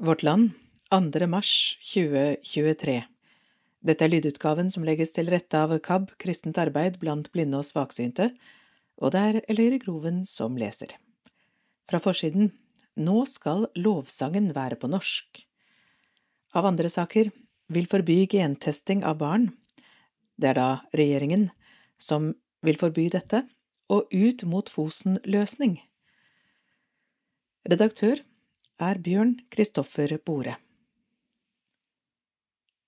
Vårt Land, 2. mars 2023 Dette er lydutgaven som legges til rette av KAB kristent arbeid blant blinde og svaksynte, og det er Eløyre Groven som leser. Fra forsiden Nå skal lovsangen være på norsk. Av andre saker vil forby gentesting av barn. Det er da regjeringen som vil forby dette, og Ut mot Fosen-løsning. Redaktør er Bjørn Kristoffer Bore.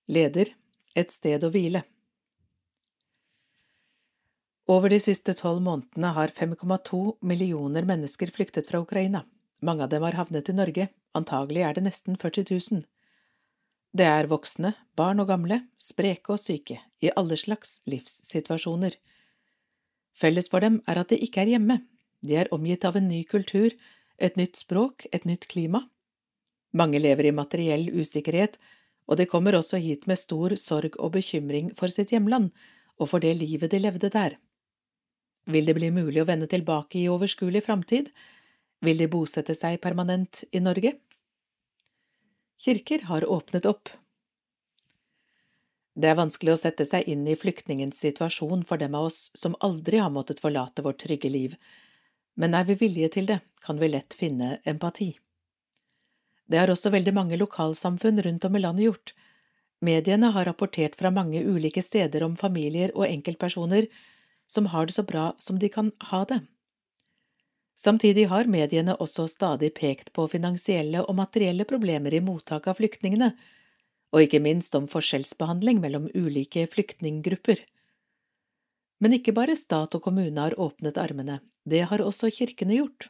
Leder Et sted å hvile Over de siste tolv månedene har 5,2 millioner mennesker flyktet fra Ukraina. Mange av dem har havnet i Norge, antagelig er det nesten 40 000. Det er voksne, barn og gamle, spreke og syke, i alle slags livssituasjoner. Felles for dem er at de ikke er hjemme, de er omgitt av en ny kultur, et nytt språk, et nytt klima. Mange lever i materiell usikkerhet, og de kommer også hit med stor sorg og bekymring for sitt hjemland og for det livet de levde der. Vil det bli mulig å vende tilbake i overskuelig framtid? Vil de bosette seg permanent i Norge? Kirker har åpnet opp. Det er vanskelig å sette seg inn i flyktningens situasjon for dem av oss som aldri har måttet forlate vårt trygge liv, men er vi villige til det, kan vi lett finne empati. Det har også veldig mange lokalsamfunn rundt om i landet gjort. Mediene har rapportert fra mange ulike steder om familier og enkeltpersoner som har det så bra som de kan ha det. Samtidig har mediene også stadig pekt på finansielle og materielle problemer i mottak av flyktningene, og ikke minst om forskjellsbehandling mellom ulike flyktninggrupper. Men ikke bare stat og kommune har åpnet armene, det har også kirkene gjort.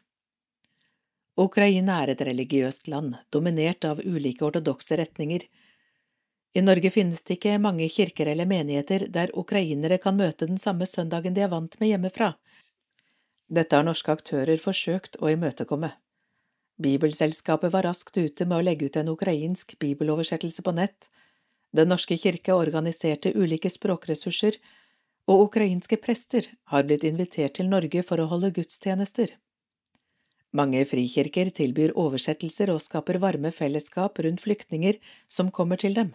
Ukraina er et religiøst land, dominert av ulike ortodokse retninger. I Norge finnes det ikke mange kirker eller menigheter der ukrainere kan møte den samme søndagen de er vant med hjemmefra. Dette har norske aktører forsøkt å imøtekomme. Bibelselskapet var raskt ute med å legge ut en ukrainsk bibeloversettelse på nett, Den norske kirke organiserte ulike språkressurser, og ukrainske prester har blitt invitert til Norge for å holde gudstjenester. Mange frikirker tilbyr oversettelser og skaper varme fellesskap rundt flyktninger som kommer til dem.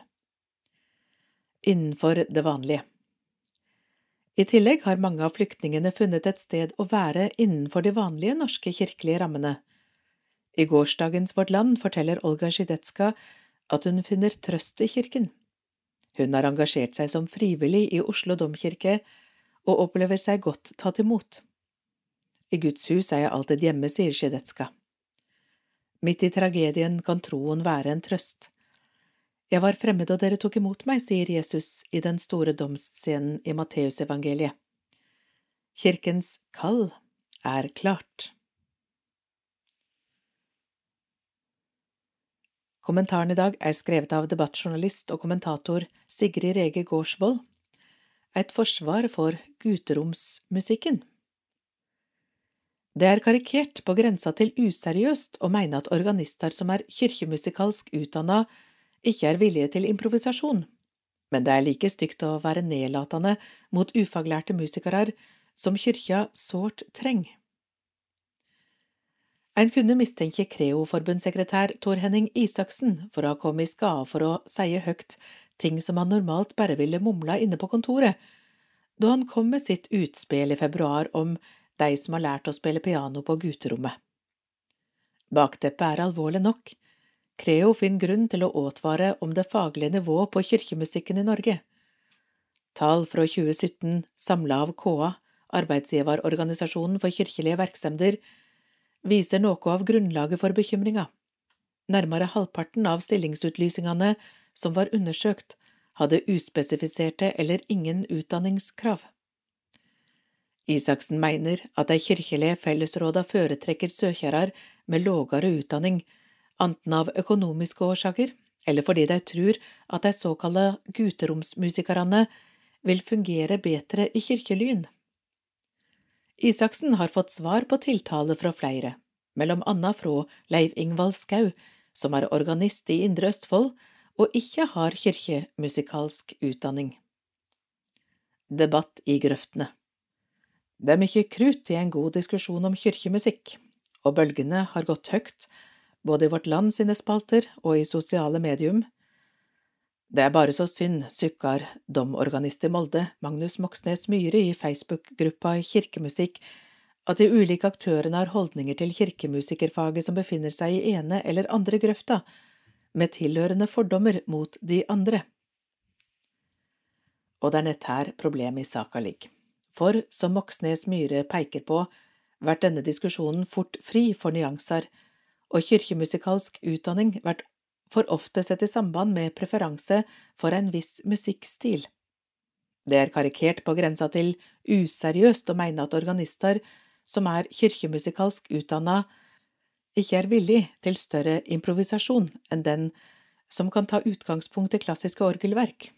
Innenfor det vanlige I tillegg har mange av flyktningene funnet et sted å være innenfor de vanlige norske kirkelige rammene. I gårsdagens Vårt Land forteller Olga Zjidetska at hun finner trøst i kirken. Hun har engasjert seg som frivillig i Oslo domkirke og opplever seg godt tatt imot. I Guds hus er jeg alltid hjemme, sier Sjedetska. Midt i tragedien kan troen være en trøst. Jeg var fremmed og dere tok imot meg, sier Jesus i den store domsscenen i Matteusevangeliet. Kirkens kall er klart. Kommentaren i dag er skrevet av debattjournalist og kommentator Sigrid Rege Gårdsvold. Et forsvar for guteromsmusikken. Det er karikert på grensa til useriøst å mene at organister som er kirkemusikalsk utdanna, ikke er villige til improvisasjon, men det er like stygt å være nedlatende mot ufaglærte musikere som kyrkja sårt treng. En kunne mistenke Creo-forbundssekretær Tor Henning Isaksen for å ha kommet i skade for å seie høgt ting som han normalt bare ville mumla inne på kontoret, da han kom med sitt utspill i februar om de som har lært å spille piano på gutterommet. Bakteppet er alvorlig nok. Creo finner grunn til å advare om det faglige nivået på kirkemusikken i Norge. Tall fra 2017 samla av KA, arbeidsgiverorganisasjonen for kirkelige virksomheter, viser noe av grunnlaget for bekymringa. Nærmere halvparten av stillingsutlysningene som var undersøkt, hadde uspesifiserte eller ingen utdanningskrav. Isaksen mener at de kirkelige fellesråda foretrekker søkere med lågere utdanning, enten av økonomiske årsaker eller fordi de tror at de såkalte guteromsmusikerne vil fungere bedre i kirkelyn. Isaksen har fått svar på tiltale fra flere, mellom anna fra Leiv Ingvald Skau, som er organist i Indre Østfold og ikke har kirkemusikalsk utdanning. Debatt i grøftene det er mye krutt i en god diskusjon om kirkemusikk, og bølgene har gått høyt, både i Vårt Land sine spalter og i sosiale medium. Det er bare så synd, sukker domorganist i Molde, Magnus Moxnes Myhre, i Facebook-gruppa Kirkemusikk, at de ulike aktørene har holdninger til kirkemusikerfaget som befinner seg i ene eller andre grøfta, med tilhørende fordommer mot de andre. Og det er nett her problemet i saka ligger. For, som Moxnes Myhre peker på, vært denne diskusjonen fort fri for nyanser, og kirkemusikalsk utdanning blir for ofte sett i samband med preferanse for en viss musikkstil. Det er karikert på grensa til useriøst å mene at organister som er kirkemusikalsk utdanna, ikke er villig til større improvisasjon enn den som kan ta utgangspunkt i klassiske orgelverk,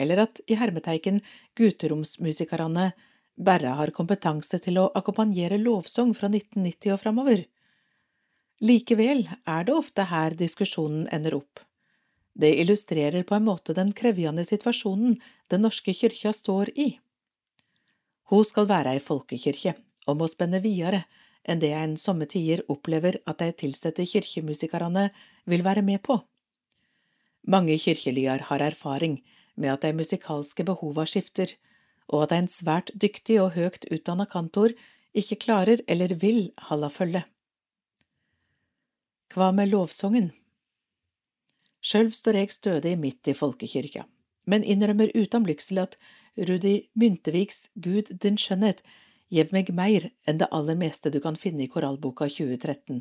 eller at i hermeteiken gutteromsmusikerne bare har kompetanse til å akkompagnere lovsang fra 1990 og framover. Likevel er det ofte her diskusjonen ender opp. Det illustrerer på en måte den krevjende situasjonen Den norske kyrkja står i. Hun skal være ei folkekyrkje, og må spenne videre enn det en somme tider opplever at de tilsatte kirkemusikerne vil være med på. Mange kirkelyar har erfaring med at de musikalske behova skifter, og at en svært dyktig og høyt utdanna kantor ikke klarer eller vil holde følge. Hva med lovsangen? Sjølv står jeg stødig midt i folkekyrkja, men innrømmer uten blygsel at Rudi Mynteviks Gud din skjønnhet gjev meg mer enn det aller meste du kan finne i Korallboka 2013.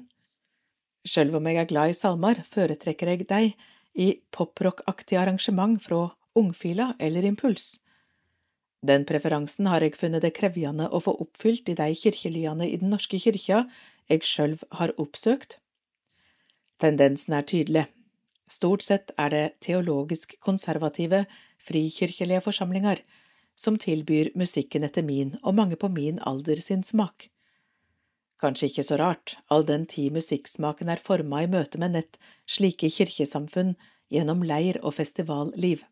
Sjølv om jeg er glad i salmer, foretrekker jeg deg i poprockaktig arrangement fra Ungfila eller Impuls. Den preferansen har jeg funnet det krevjende å få oppfylt i de kirkelyene i Den norske kyrkja jeg sjølv har oppsøkt. Tendensen er tydelig. Stort sett er det teologisk konservative, frikirkelige forsamlinger som tilbyr musikken etter min og mange på min alder sin smak. Kanskje ikke så rart, all den tid musikksmaken er forma i møte med nett slike kirkesamfunn gjennom leir og festivalliv.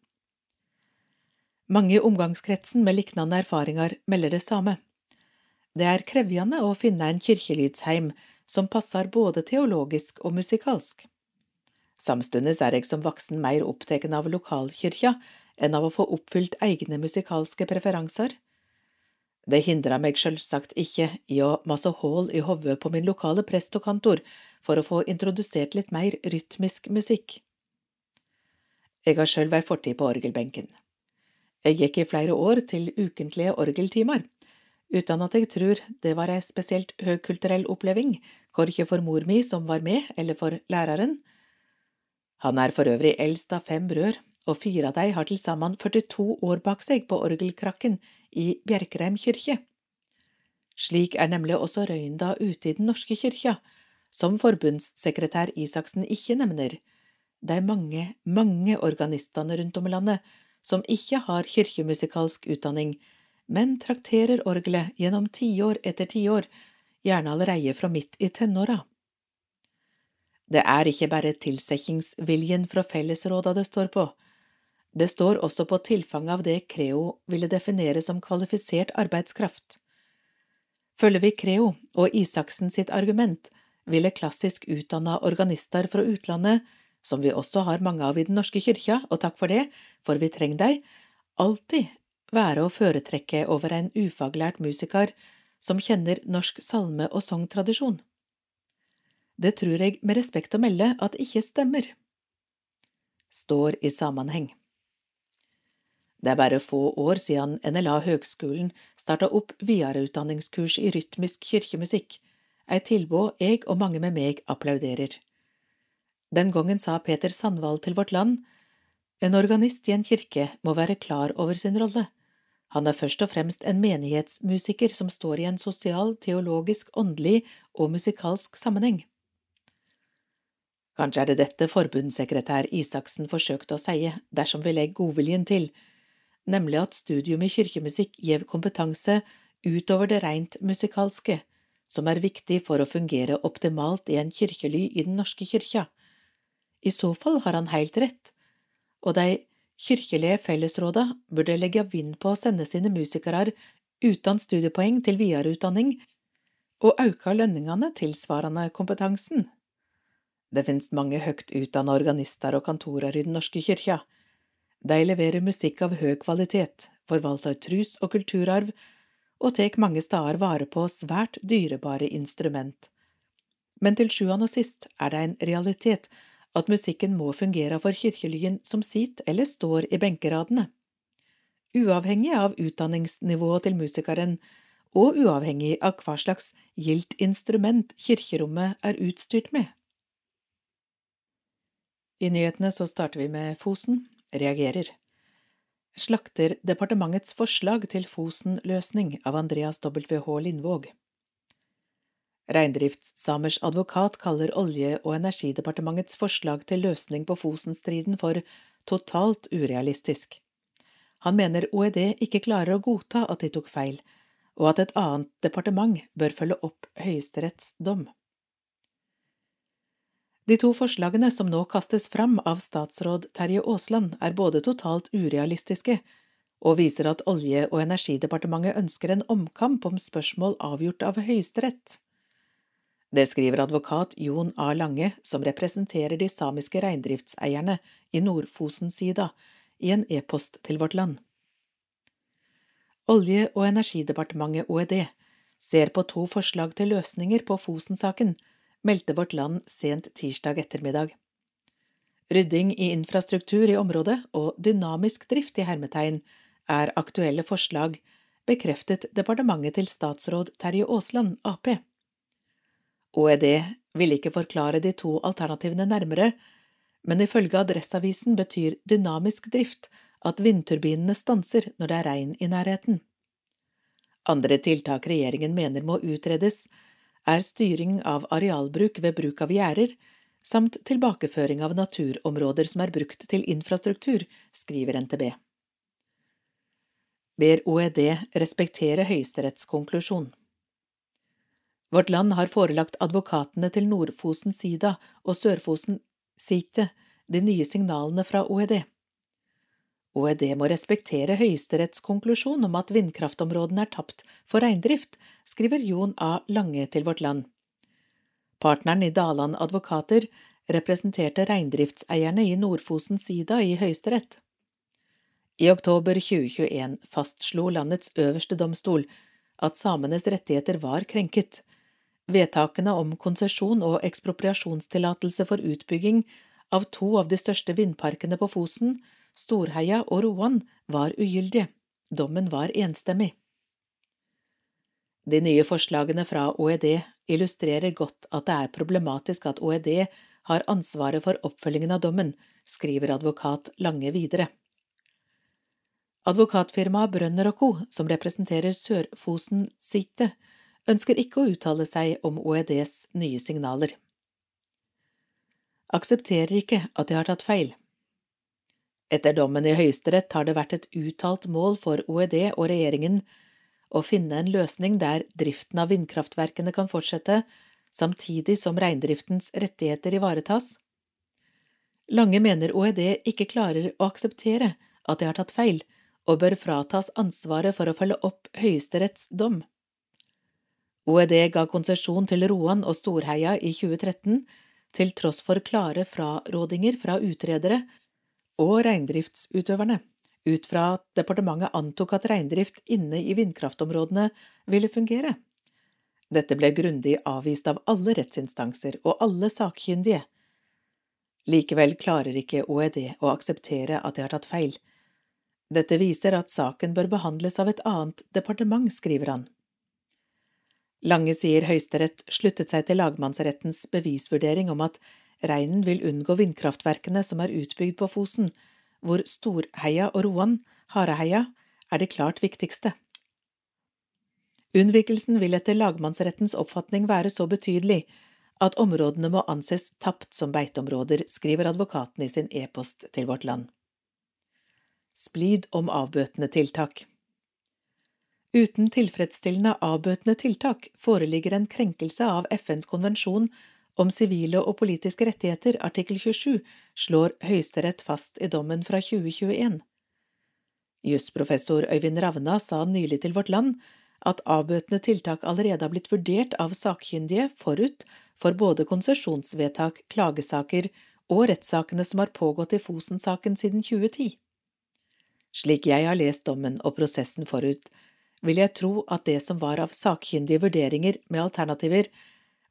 Mange i omgangskretsen med liknande erfaringer melder det samme. Det er krevjande å finne en kirkelydsheim som passer både teologisk og musikalsk. Samstundes er jeg som voksen mer opptatt av lokalkyrkja enn av å få oppfylt egne musikalske preferanser. Det hindrer meg selvsagt ikke i å masse hull i hodet på min lokale prest og kantor for å få introdusert litt mer rytmisk musikk. Jeg har sjøl ei fortid på orgelbenken. Jeg gikk i flere år til ukentlige orgeltimer, uten at jeg tror det var ei spesielt høgkulturell oppleving, korkje for mor mi som var med, eller for læreren. Han er for øvrig eldst av fem brødre, og fire av de har til sammen 42 år bak seg på orgelkrakken i Bjerkreim kyrkje. Slik er nemlig også røynda ute i Den norske kyrkja, som forbundssekretær Isaksen ikke nevner, de mange, mange organistene rundt om i landet som ikke har kirkemusikalsk utdanning, men trakterer orgelet gjennom tiår etter tiår, gjerne allereie fra midt i tenåra. Det er ikke bare tilsettingsviljen fra fellesråda det står på, det står også på tilfanget av det Creo ville definere som kvalifisert arbeidskraft. Følger vi Creo og Isaksen sitt argument, ville klassisk utdanna organister fra utlandet, som vi også har mange av i Den norske kyrkja, og takk for det, for vi trenger dei, alltid være å foretrekke over en ufaglært musiker som kjenner norsk salme- og sangtradisjon. Det tror jeg med respekt å melde at ikke stemmer. Står i sammenheng. Det er bare få år siden NLA Høgskolen starta opp videreutdanningskurs i rytmisk kirkemusikk, et tilbud jeg og mange med meg applauderer. Den gangen sa Peter Sandvald til Vårt Land, en organist i en kirke må være klar over sin rolle. Han er først og fremst en menighetsmusiker som står i en sosial, teologisk, åndelig og musikalsk sammenheng. Kanskje er det dette forbundssekretær Isaksen forsøkte å si dersom vi legger godviljen til, nemlig at studium i kirkemusikk gir kompetanse utover det rent musikalske, som er viktig for å fungere optimalt i en kirkely i Den norske kyrkja. I så fall har han helt rett, og de kirkelige fellesrådet burde legge vind på å sende sine musikere uten studiepoeng til videreutdanning og auka lønningene tilsvarende kompetansen. Det finnes mange høgt utdanna organister og kantorer i Den norske kyrkja. De leverer musikk av høg kvalitet, forvalter trus- og kulturarv og tek mange stader vare på svært dyrebare instrument. Men til sjuende og sist er det en realitet at musikken må fungere for kirkelyen som sit eller står i benkeradene. Uavhengig av utdanningsnivået til musikeren, og uavhengig av hva slags gildt instrument kirkerommet er utstyrt med. I nyhetene så starter vi med Fosen reagerer. Slakter departementets forslag til Fosen-løsning av Andreas W.H. Lindvåg. Reindriftssamers advokat kaller Olje- og energidepartementets forslag til løsning på Fosen-striden for totalt urealistisk. Han mener OED ikke klarer å godta at de tok feil, og at et annet departement bør følge opp Høyesteretts dom. De to forslagene som nå kastes fram av statsråd Terje Aasland, er både totalt urealistiske og viser at Olje- og energidepartementet ønsker en omkamp om spørsmål avgjort av Høyesterett. Det skriver advokat Jon A. Lange, som representerer de samiske reindriftseierne i Nord-Fosen-sida, i en e-post til Vårt Land. Olje- og energidepartementet, OED, ser på to forslag til løsninger på Fosen-saken, meldte Vårt Land sent tirsdag ettermiddag. Rydding i infrastruktur i området og dynamisk drift i hermetegn er aktuelle forslag, bekreftet departementet til statsråd Terje Aasland, Ap. OED vil ikke forklare de to alternativene nærmere, men ifølge Adresseavisen betyr dynamisk drift at vindturbinene stanser når det er regn i nærheten. Andre tiltak regjeringen mener må utredes, er styring av arealbruk ved bruk av gjerder, samt tilbakeføring av naturområder som er brukt til infrastruktur, skriver NTB. Ber OED respektere Høyesteretts konklusjon. Vårt Land har forelagt advokatene til Nord-Fosen Sida og Sør-Fosen Site de nye signalene fra OED. OED må respektere Høyesteretts konklusjon om at vindkraftområdene er tapt for reindrift, skriver Jon A. Lange til Vårt Land. Partneren i Daland advokater representerte reindriftseierne i Nord-Fosen Sida i Høyesterett. I oktober 2021 fastslo landets øverste domstol at samenes rettigheter var krenket. Vedtakene om konsesjon og ekspropriasjonstillatelse for utbygging av to av de største vindparkene på Fosen Storheia og Roan var ugyldige. Dommen var enstemmig. De nye forslagene fra OED illustrerer godt at det er problematisk at OED har ansvaret for oppfølgingen av dommen, skriver advokat Lange videre. Advokatfirmaet Brønner Co., som representerer Sør-Fosen Site, ønsker ikke å uttale seg om OEDs nye signaler. Aksepterer ikke at de har tatt feil. Etter dommen i Høyesterett har det vært et uttalt mål for OED og regjeringen å finne en løsning der driften av vindkraftverkene kan fortsette, samtidig som reindriftens rettigheter ivaretas. Lange mener OED ikke klarer å akseptere at de har tatt feil, og bør fratas ansvaret for å følge opp Høyesteretts dom. OED ga konsesjon til Roan og Storheia i 2013, til tross for klare frarådinger fra utredere og reindriftsutøverne, ut fra at departementet antok at reindrift inne i vindkraftområdene ville fungere. Dette ble grundig avvist av alle rettsinstanser og alle sakkyndige. Likevel klarer ikke OED å akseptere at de har tatt feil. Dette viser at saken bør behandles av et annet departement, skriver han. Lange sier Høyesterett sluttet seg til lagmannsrettens bevisvurdering om at Reinen vil unngå vindkraftverkene som er utbygd på Fosen, hvor Storheia og Roan, Hareheia, er det klart viktigste. Unnvikelsen vil etter lagmannsrettens oppfatning være så betydelig at områdene må anses tapt som beiteområder, skriver advokaten i sin e-post til Vårt Land. Splid om avbøtende tiltak Uten tilfredsstillende avbøtende tiltak foreligger en krenkelse av FNs konvensjon om sivile og politiske rettigheter, artikkel 27, slår Høyesterett fast i dommen fra 2021. Jusprofessor Øyvind Ravna sa nylig til Vårt Land at avbøtende tiltak allerede har blitt vurdert av sakkyndige forut for både konsesjonsvedtak, klagesaker og rettssakene som har pågått i Fosen-saken siden 2010. Slik jeg har lest dommen og prosessen forut, vil jeg tro at det som var av sakkyndige vurderinger med alternativer,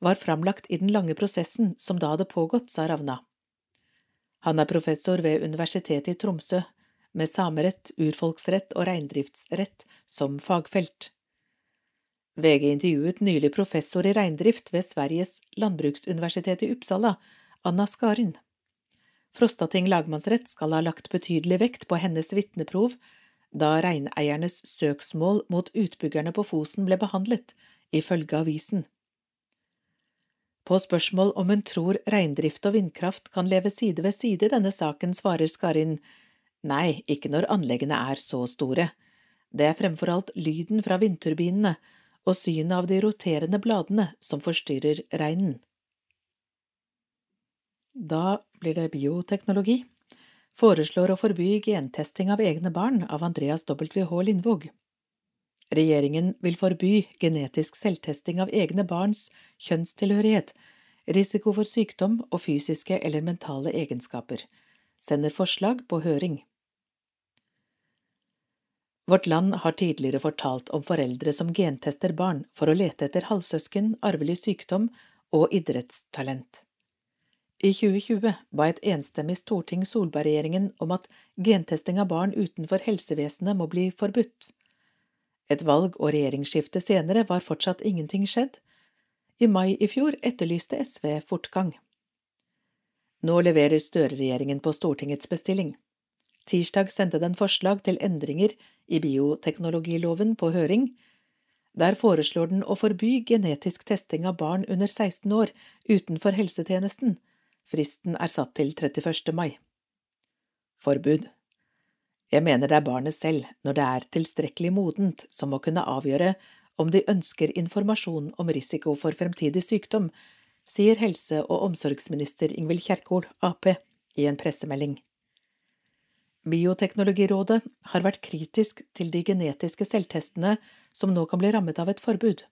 var framlagt i den lange prosessen som da hadde pågått, sa Ravna. Han er professor ved Universitetet i Tromsø, med samerett, urfolksrett og reindriftsrett som fagfelt. VG intervjuet nylig professor i reindrift ved Sveriges landbruksuniversitet i Uppsala, Anna Skarin. Frostating lagmannsrett skal ha lagt betydelig vekt på hennes vitneprov da reineiernes søksmål mot utbyggerne på Fosen ble behandlet, ifølge avisen. På spørsmål om hun tror reindrift og vindkraft kan leve side ved side i denne saken, svarer Skarin nei, ikke når anleggene er så store. Det er fremfor alt lyden fra vindturbinene og synet av de roterende bladene som forstyrrer reinen. Da blir det bioteknologi. Foreslår å forby gentesting av egne barn av Andreas W.H. Lindvåg. Regjeringen vil forby genetisk selvtesting av egne barns kjønnstilhørighet, risiko for sykdom og fysiske eller mentale egenskaper, sender forslag på høring. Vårt land har tidligere fortalt om foreldre som gentester barn for å lete etter halvsøsken, arvelig sykdom og idrettstalent. I 2020 ba et enstemmig storting Solberg-regjeringen om at gentesting av barn utenfor helsevesenet må bli forbudt. Et valg og regjeringsskifte senere var fortsatt ingenting skjedd. I mai i fjor etterlyste SV fortgang. Nå leverer Støre-regjeringen på Stortingets bestilling. Tirsdag sendte den forslag til endringer i bioteknologiloven på høring. Der foreslår den å forby genetisk testing av barn under 16 år utenfor helsetjenesten. Fristen er satt til 31. mai. Forbud. Jeg mener det er barnet selv, når det er tilstrekkelig modent, som må kunne avgjøre om de ønsker informasjon om risiko for fremtidig sykdom, sier helse- og omsorgsminister Ingvild Kjerkol, Ap, i en pressemelding. Bioteknologirådet har vært kritisk til de genetiske selvtestene som nå kan bli rammet av et forbud.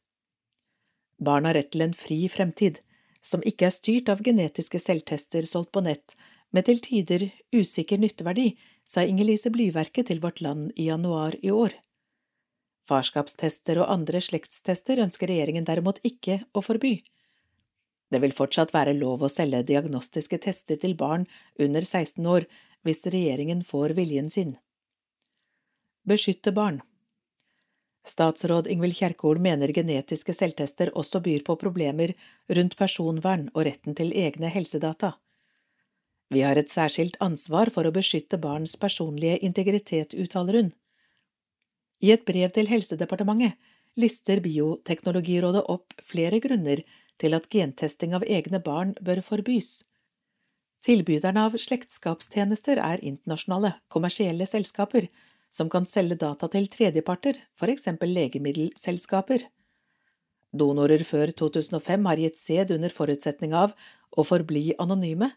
Barn har rett til en fri fremtid, som ikke er styrt av genetiske selvtester solgt på nett med til tider usikker nytteverdi, sa Inger-Lise Blyverket til Vårt Land i januar i år. Farskapstester og andre slektstester ønsker regjeringen derimot ikke å forby. Det vil fortsatt være lov å selge diagnostiske tester til barn under 16 år hvis regjeringen får viljen sin. Beskytte barn Statsråd Ingvild Kjerkol mener genetiske selvtester også byr på problemer rundt personvern og retten til egne helsedata. Vi har et særskilt ansvar for å beskytte barns personlige integritet, uttaler hun. I et brev til Helsedepartementet lister Bioteknologirådet opp flere grunner til at gentesting av egne barn bør forbys. Tilbyderne av slektskapstjenester er internasjonale, kommersielle selskaper som kan selge data til tredjeparter, for eksempel legemiddelselskaper. Donorer før 2005 har gitt sæd under forutsetning av å forbli anonyme,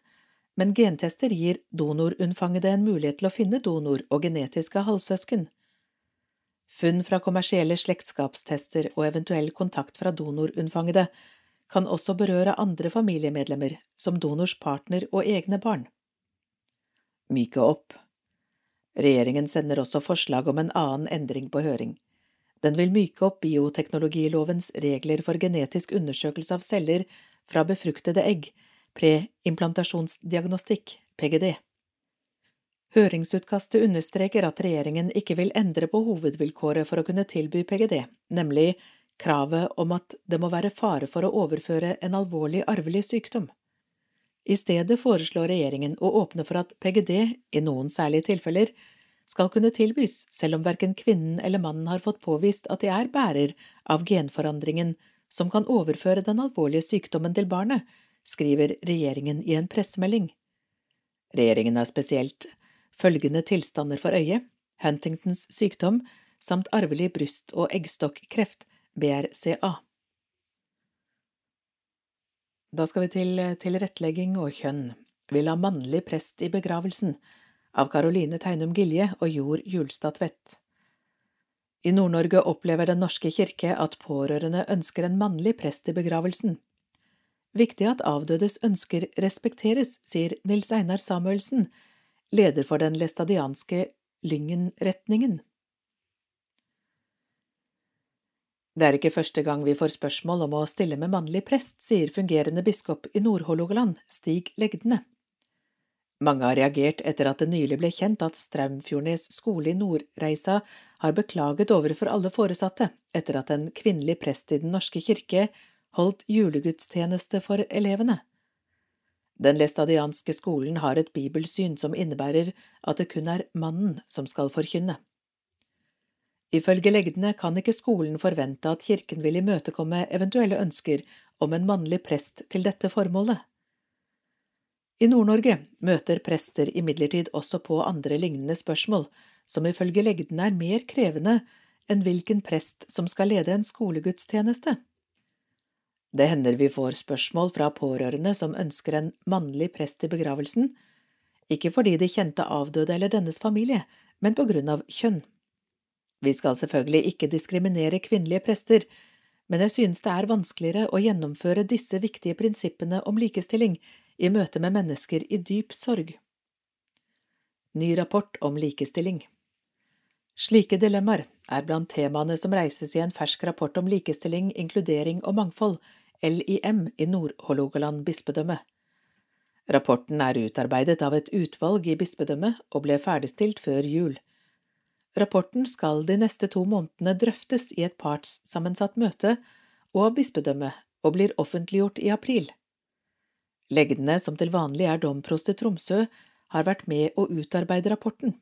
men gentester gir donorunnfangede en mulighet til å finne donor og genetiske halvsøsken. Funn fra kommersielle slektskapstester og eventuell kontakt fra donorunnfangede kan også berøre andre familiemedlemmer, som donors partner og egne barn. Myke opp Regjeringen sender også forslag om en annen endring på høring. Den vil myke opp bioteknologilovens regler for genetisk undersøkelse av celler fra befruktede egg, preimplantasjonsdiagnostikk, PGD. Høringsutkastet understreker at regjeringen ikke vil endre på hovedvilkåret for å kunne tilby PGD, nemlig kravet om at det må være fare for å overføre en alvorlig arvelig sykdom. I stedet foreslår regjeringen å åpne for at PGD, i noen særlige tilfeller, skal kunne tilbys selv om verken kvinnen eller mannen har fått påvist at de er bærer av genforandringen som kan overføre den alvorlige sykdommen til barnet, skriver regjeringen i en pressemelding. Regjeringen har spesielt følgende tilstander for øye, Huntingtons sykdom samt arvelig bryst- og eggstokkreft, BRCA. Da skal vi til tilrettelegging og kjønn. Vil ha mannlig prest i begravelsen, av Caroline Teinum Gilje og Jord Julstad Tvedt. I Nord-Norge opplever Den norske kirke at pårørende ønsker en mannlig prest i begravelsen. Viktig at avdødes ønsker respekteres, sier Nils Einar Samuelsen, leder for den læstadianske Lyngen-retningen. Det er ikke første gang vi får spørsmål om å stille med mannlig prest, sier fungerende biskop i Nord-Hålogaland, Stig Legdene. Mange har reagert etter at det nylig ble kjent at Straumfjordnes skole i Nordreisa har beklaget overfor alle foresatte etter at en kvinnelig prest i Den norske kirke holdt julegudstjeneste for elevene. Den læstadianske skolen har et bibelsyn som innebærer at det kun er mannen som skal forkynne. Ifølge legdene kan ikke skolen forvente at kirken vil imøtekomme eventuelle ønsker om en mannlig prest til dette formålet. I Nord-Norge møter prester imidlertid også på andre lignende spørsmål, som ifølge legdene er mer krevende enn hvilken prest som skal lede en skolegudstjeneste. Det hender vi får spørsmål fra pårørende som ønsker en mannlig prest i begravelsen, ikke fordi de kjente avdøde eller dennes familie, men på grunn av kjønn. Vi skal selvfølgelig ikke diskriminere kvinnelige prester, men jeg synes det er vanskeligere å gjennomføre disse viktige prinsippene om likestilling i møte med mennesker i dyp sorg. Ny rapport om likestilling Slike dilemmaer er blant temaene som reises i en fersk rapport om likestilling, inkludering og mangfold, LIM, i Nord-Hålogaland bispedømme. Rapporten er utarbeidet av et utvalg i bispedømmet og ble ferdigstilt før jul. Rapporten skal de neste to månedene drøftes i et partssammensatt møte og bispedømmet og blir offentliggjort i april. Legdene, som til vanlig er domprost i Tromsø, har vært med å utarbeide rapporten.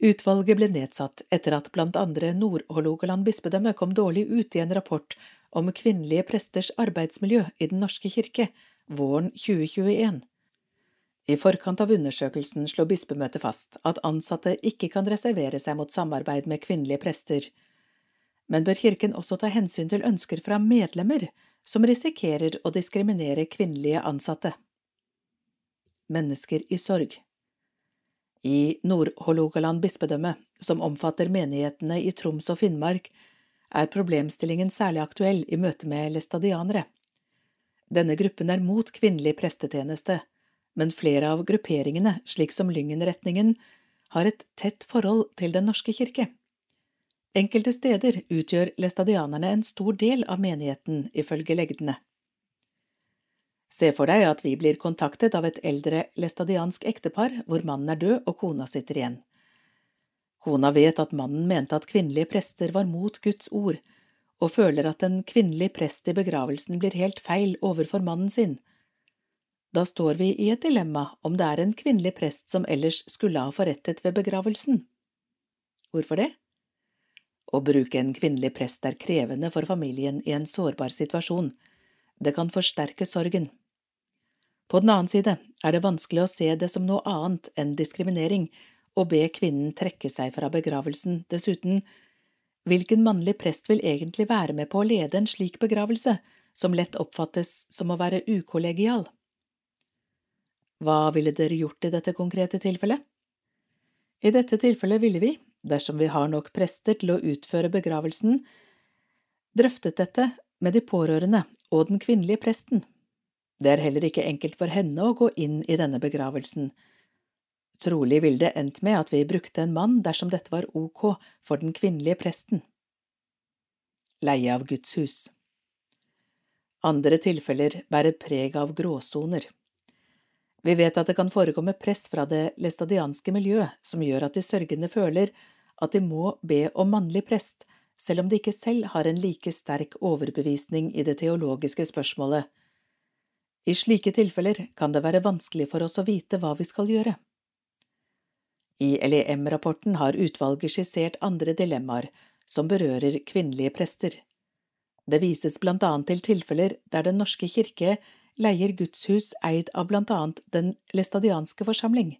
Utvalget ble nedsatt etter at blant andre Nord-Hålogaland bispedømme kom dårlig ut i en rapport om kvinnelige presters arbeidsmiljø i Den norske kirke våren 2021. I forkant av undersøkelsen slår bispemøtet fast at ansatte ikke kan reservere seg mot samarbeid med kvinnelige prester, men bør kirken også ta hensyn til ønsker fra medlemmer som risikerer å diskriminere kvinnelige ansatte. Mennesker i sorg I Nord-Hålogaland bispedømme, som omfatter menighetene i Troms og Finnmark, er problemstillingen særlig aktuell i møte med læstadianere. Denne gruppen er mot kvinnelig prestetjeneste, men flere av grupperingene, slik som Lyngen-retningen, har et tett forhold til Den norske kirke. Enkelte steder utgjør læstadianerne en stor del av menigheten, ifølge legdene. Se for deg at vi blir kontaktet av et eldre læstadiansk ektepar hvor mannen er død og kona sitter igjen. Kona vet at mannen mente at kvinnelige prester var mot Guds ord, og føler at en kvinnelig prest i begravelsen blir helt feil overfor mannen sin. Da står vi i et dilemma om det er en kvinnelig prest som ellers skulle ha forrettet ved begravelsen. Hvorfor det? Å bruke en kvinnelig prest er krevende for familien i en sårbar situasjon. Det kan forsterke sorgen. På den annen side er det vanskelig å se det som noe annet enn diskriminering og be kvinnen trekke seg fra begravelsen. Dessuten, hvilken mannlig prest vil egentlig være med på å lede en slik begravelse, som lett oppfattes som å være ukollegial? Hva ville dere gjort i dette konkrete tilfellet? I dette tilfellet ville vi, dersom vi har nok prester til å utføre begravelsen, drøftet dette med de pårørende og den kvinnelige presten. Det er heller ikke enkelt for henne å gå inn i denne begravelsen. Trolig ville det endt med at vi brukte en mann dersom dette var ok for den kvinnelige presten. Leie av Guds hus Andre tilfeller bærer preg av gråsoner. Vi vet at det kan forekomme press fra det læstadianske miljøet som gjør at de sørgende føler at de må be om mannlig prest, selv om de ikke selv har en like sterk overbevisning i det teologiske spørsmålet. I slike tilfeller kan det være vanskelig for oss å vite hva vi skal gjøre. I LEM-rapporten har utvalget skissert andre dilemmaer som berører kvinnelige prester. Det vises blant annet til tilfeller der Den norske kirke leier gudshus eid av blant annet Den læstadianske forsamling.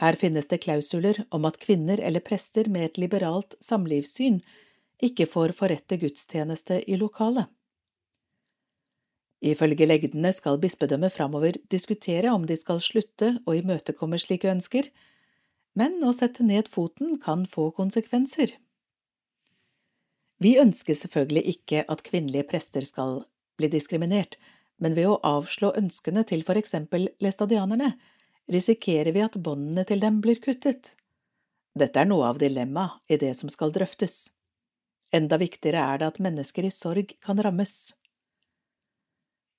Her finnes det klausuler om at kvinner eller prester med et liberalt samlivssyn ikke får forrette gudstjeneste i lokalet. Ifølge legdene skal bispedømmet framover diskutere om de skal slutte å imøtekomme slike ønsker, men å sette ned foten kan få konsekvenser. Vi ønsker selvfølgelig ikke at kvinnelige prester skal bli diskriminert, men ved å avslå ønskene til for eksempel læstadianerne risikerer vi at båndene til dem blir kuttet. Dette er noe av dilemmaet i det som skal drøftes. Enda viktigere er det at mennesker i sorg kan rammes.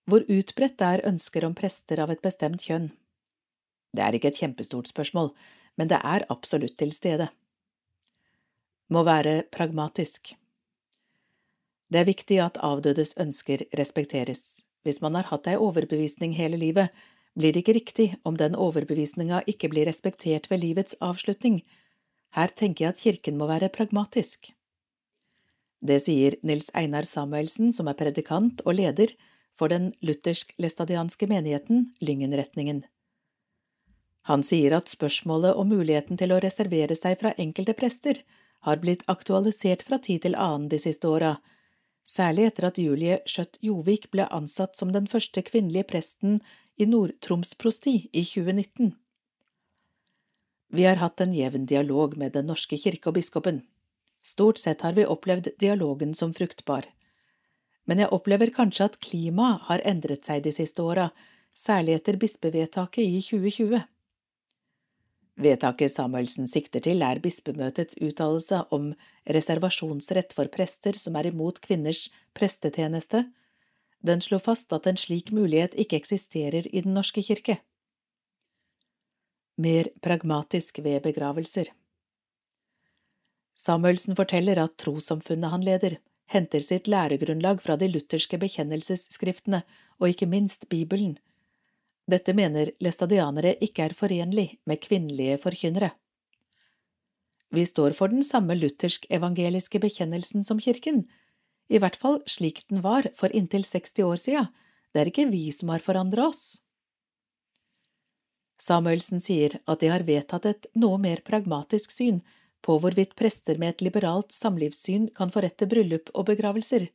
Hvor utbredt er ønsker om prester av et bestemt kjønn? Det er ikke et kjempestort spørsmål, men det er absolutt til stede. Må være pragmatisk. Det er viktig at avdødes ønsker respekteres. Hvis man har hatt ei overbevisning hele livet, blir det ikke riktig om den overbevisninga ikke blir respektert ved livets avslutning. Her tenker jeg at kirken må være pragmatisk. Det sier Nils Einar Samuelsen, som er predikant og leder for den luthersk-lestadianske menigheten Lyngenretningen. Han sier at spørsmålet om muligheten til å reservere seg fra enkelte prester har blitt aktualisert fra tid til annen de siste åra, særlig etter at Julie Skjøtt Jovik ble ansatt som den første kvinnelige presten i Nord-Troms prosti i 2019. Vi har hatt en jevn dialog med Den norske kirke og biskopen. Stort sett har vi opplevd dialogen som fruktbar men jeg opplever kanskje at klimaet har endret seg de siste åra, særlig etter bispevedtaket i 2020. Vedtaket Samuelsen sikter til, er bispemøtets uttalelse om reservasjonsrett for prester som er imot kvinners prestetjeneste. Den slår fast at en slik mulighet ikke eksisterer i Den norske kirke. Mer pragmatisk ved begravelser Samuelsen forteller at trossamfunnet han leder, henter sitt læregrunnlag fra de lutherske bekjennelsesskriftene og ikke minst Bibelen. Dette mener læstadianere ikke er forenlig med kvinnelige forkynnere. Vi står for den samme luthersk-evangeliske bekjennelsen som kirken, i hvert fall slik den var for inntil 60 år siden, det er ikke vi som har forandra oss. Samuelsen sier at de har vedtatt et noe mer pragmatisk syn på hvorvidt prester med et liberalt samlivssyn kan få rett bryllup og begravelser.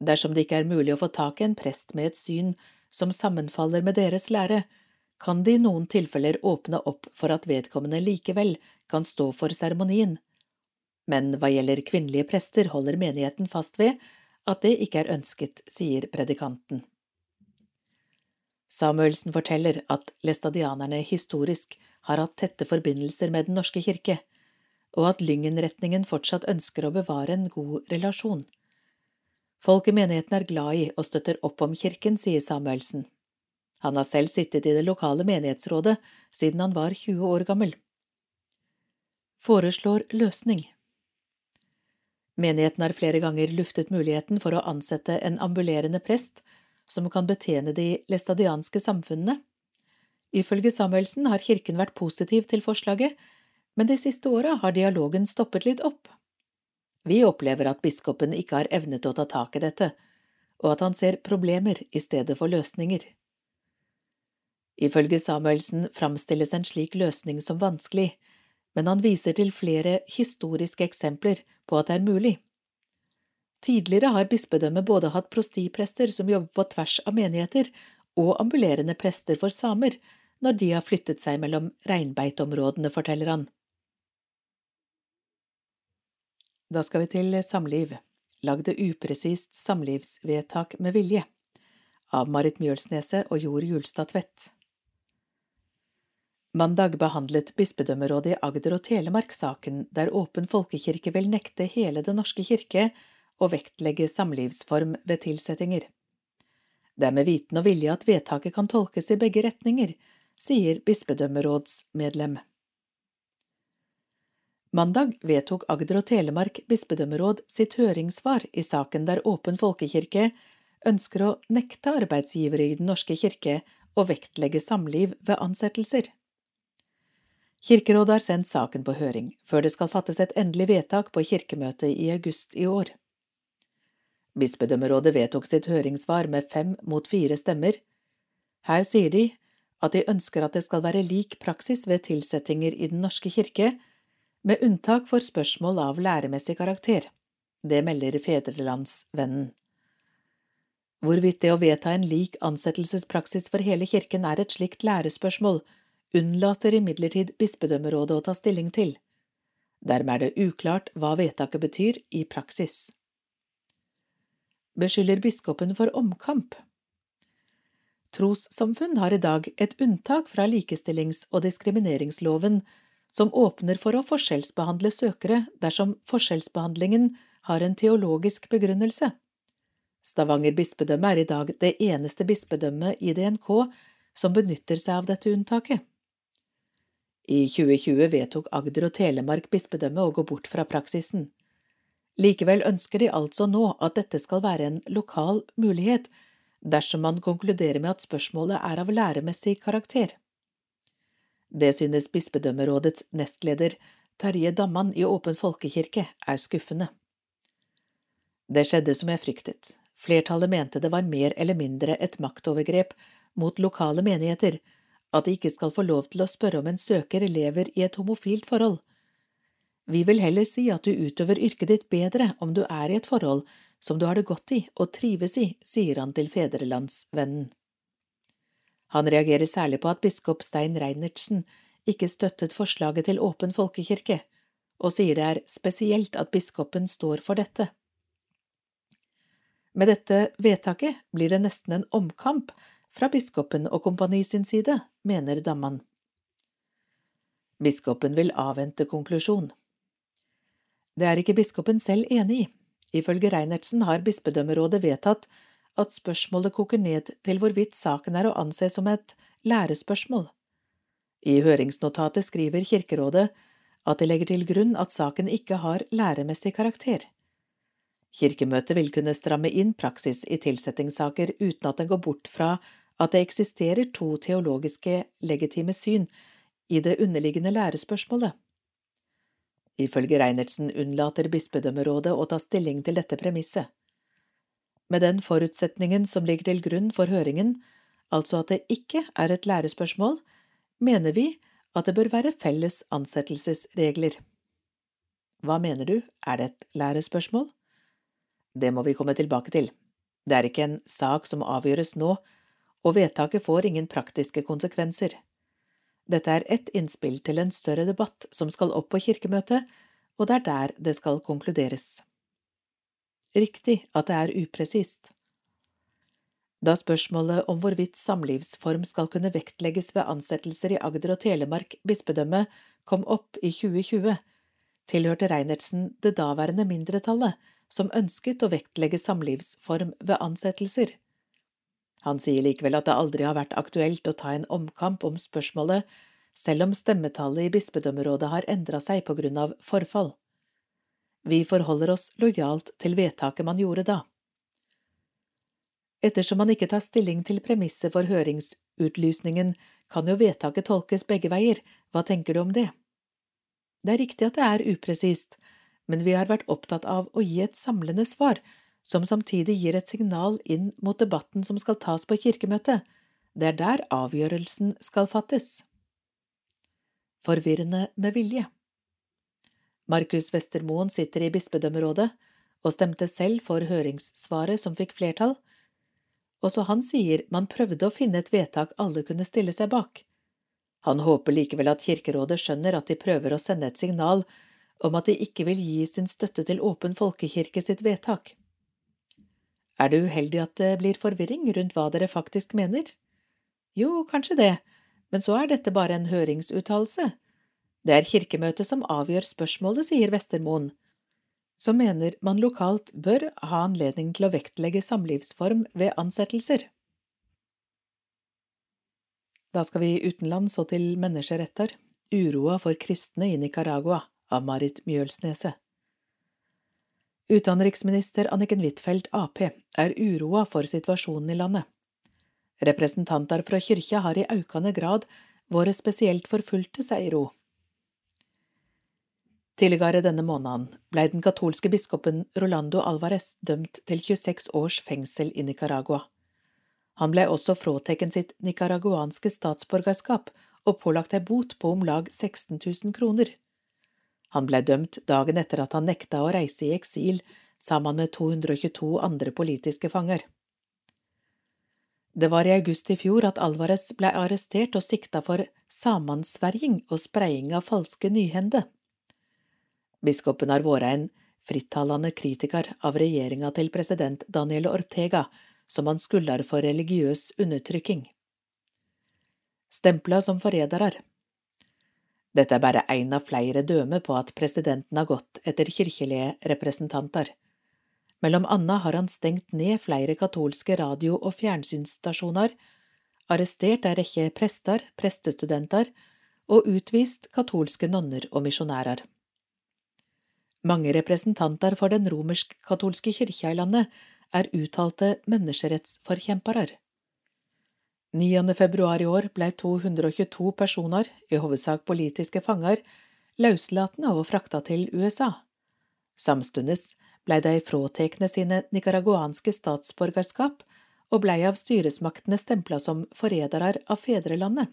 Dersom det ikke er mulig å få tak i en prest med et syn som sammenfaller med deres lære, kan det i noen tilfeller åpne opp for at vedkommende likevel kan stå for seremonien. Men hva gjelder kvinnelige prester, holder menigheten fast ved at det ikke er ønsket, sier predikanten. Samuelsen forteller at læstadianerne historisk har hatt tette forbindelser med Den norske kirke, og at Lyngen-retningen fortsatt ønsker å bevare en god relasjon. Folk i menigheten er glad i og støtter opp om kirken, sier Samuelsen. Han har selv sittet i det lokale menighetsrådet siden han var 20 år gammel. Foreslår løsning Menigheten har flere ganger luftet muligheten for å ansette en ambulerende prest som kan betjene de læstadianske samfunnene. Ifølge Samuelsen har kirken vært positiv til forslaget, men de siste åra har dialogen stoppet litt opp. Vi opplever at biskopen ikke har evnet å ta tak i dette, og at han ser problemer i stedet for løsninger. Ifølge Samuelsen framstilles en slik løsning som vanskelig, men han viser til flere historiske eksempler på at det er mulig. Tidligere har bispedømmet både hatt prostiprester som jobber på tvers av menigheter, og ambulerende prester for samer, når de har flyttet seg mellom reinbeiteområdene, forteller han. Da skal vi til samliv. Lagde upresist samlivsvedtak med vilje. Av Marit Mjølsneset og Jord Julstad Tvedt. Mandag behandlet bispedømmerådet i Agder og Telemark saken der Åpen folkekirke vil nekte hele Den norske kirke å vektlegge samlivsform ved tilsettinger. Det er med viten og vilje at vedtaket kan tolkes i begge retninger, sier bispedømmerådsmedlem. Mandag vedtok Agder og Telemark bispedømmeråd sitt høringssvar i saken der Åpen folkekirke ønsker å nekte arbeidsgivere i Den norske kirke å vektlegge samliv ved ansettelser. Kirkerådet har sendt saken på høring, før det skal fattes et endelig vedtak på kirkemøtet i august i år. Bispedømmerådet vedtok sitt høringssvar med fem mot fire stemmer. Her sier de at de ønsker at det skal være lik praksis ved tilsettinger i Den norske kirke med unntak for spørsmål av læremessig karakter. Det melder Fedrelandsvennen. Hvorvidt det å vedta en lik ansettelsespraksis for hele kirken er et slikt lærespørsmål, unnlater imidlertid bispedømmerådet å ta stilling til. Dermed er det uklart hva vedtaket betyr i praksis. Beskylder biskopen for omkamp Trossamfunn har i dag et unntak fra likestillings- og diskrimineringsloven som åpner for å forskjellsbehandle søkere dersom forskjellsbehandlingen har en teologisk begrunnelse. Stavanger bispedømme er i dag det eneste bispedømmet i DNK som benytter seg av dette unntaket. I 2020 vedtok Agder og Telemark bispedømme å gå bort fra praksisen. Likevel ønsker de altså nå at dette skal være en lokal mulighet, dersom man konkluderer med at spørsmålet er av læremessig karakter. Det synes bispedømmerådets nestleder Terje Damman i Åpen folkekirke er skuffende. Det skjedde som jeg fryktet. Flertallet mente det var mer eller mindre et maktovergrep mot lokale menigheter, at de ikke skal få lov til å spørre om en søker lever i et homofilt forhold. Vi vil heller si at du utøver yrket ditt bedre om du er i et forhold som du har det godt i og trives i, sier han til Fedrelandsvennen. Han reagerer særlig på at biskop Stein Reinertsen ikke støttet forslaget til åpen folkekirke, og sier det er spesielt at biskopen står for dette. Med dette vedtaket blir det nesten en omkamp fra biskopen og kompani sin side, mener Damman. Biskopen vil avvente konklusjon. Det er ikke biskopen selv enig i. Ifølge Reinertsen har bispedømmerådet vedtatt at spørsmålet koker ned til hvorvidt saken er å anse som et lærespørsmål. I høringsnotatet skriver Kirkerådet at de legger til grunn at saken ikke har læremessig karakter. Kirkemøtet vil kunne stramme inn praksis i tilsettingssaker uten at en går bort fra at det eksisterer to teologiske legitime syn i det underliggende lærespørsmålet. Ifølge Reinertsen unnlater bispedømmerådet å ta stilling til dette premisset. Med den forutsetningen som ligger til grunn for høringen, altså at det ikke er et lærespørsmål, mener vi at det bør være felles ansettelsesregler. Hva mener du, er det et lærespørsmål? Det må vi komme tilbake til. Det er ikke en sak som avgjøres nå, og vedtaket får ingen praktiske konsekvenser. Dette er ett innspill til en større debatt som skal opp på kirkemøtet, og det er der det skal konkluderes. Riktig at det er upresist. Da spørsmålet om hvorvidt samlivsform skal kunne vektlegges ved ansettelser i Agder og Telemark bispedømme kom opp i 2020, tilhørte Reinertsen det daværende mindretallet som ønsket å vektlegge samlivsform ved ansettelser. Han sier likevel at det aldri har vært aktuelt å ta en omkamp om spørsmålet, selv om stemmetallet i bispedømmerådet har endra seg på grunn av forfall. Vi forholder oss lojalt til vedtaket man gjorde da. Ettersom man ikke tar stilling til premisset for høringsutlysningen, kan jo vedtaket tolkes begge veier, hva tenker du om det? Det er riktig at det er upresist, men vi har vært opptatt av å gi et samlende svar som samtidig gir et signal inn mot debatten som skal tas på kirkemøtet. Det er der avgjørelsen skal fattes. Forvirrende med vilje Markus Westermoen sitter i bispedømmerådet og stemte selv for høringssvaret som fikk flertall. Også han sier man prøvde å finne et vedtak alle kunne stille seg bak. Han håper likevel at Kirkerådet skjønner at de prøver å sende et signal om at de ikke vil gi sin støtte til Åpen folkekirke sitt vedtak. Er det uheldig at det blir forvirring rundt hva dere faktisk mener? Jo, kanskje det, men så er dette bare en høringsuttalelse. Det er kirkemøtet som avgjør spørsmålet, sier Vestermoen, som mener man lokalt bør ha anledning til å vektlegge samlivsform ved ansettelser. Da skal vi utenlands og til menneskeretter, uroa for kristne i Nicaragua, av Marit Mjølsneset. Utenriksminister Anniken Huitfeldt, Ap, er uroa for situasjonen i landet. Representanter fra kyrkja har i aukende grad vært spesielt forfulgte, sier hun. Tidligere denne måneden ble den katolske biskopen Rolando Alvarez dømt til 26 års fengsel i Nicaragua. Han ble også fråtatt sitt nicaraguanske statsborgerskap og pålagt ei bot på om lag 16 000 kroner. Han ble dømt dagen etter at han nekta å reise i eksil sammen med 222 andre politiske fanger. Det var i august i fjor at Alvarez ble arrestert og sikta for samansverging og spredning av falske nyhende. Biskopen har vært en frittalende kritiker av regjeringa til president Daniel Ortega, som han skylder for religiøs undertrykking. Stempla som forrædere. Dette er bare én av flere døme på at presidenten har gått etter kirkelige representanter. Mellom annet har han stengt ned flere katolske radio- og fjernsynsstasjoner, arrestert ei rekke prester, prestestudenter og utvist katolske nonner og misjonærer. Mange representanter for den romersk-katolske kyrkja i landet er uttalte menneskerettsforkjempere. 9. februar i år ble 222 personer, i hovedsak politiske fanger, løslatne og frakta til USA. Samtidig ble de fråtekne sine nicaraguanske statsborgerskap og blei av styresmaktene stempla som forrædere av fedrelandet.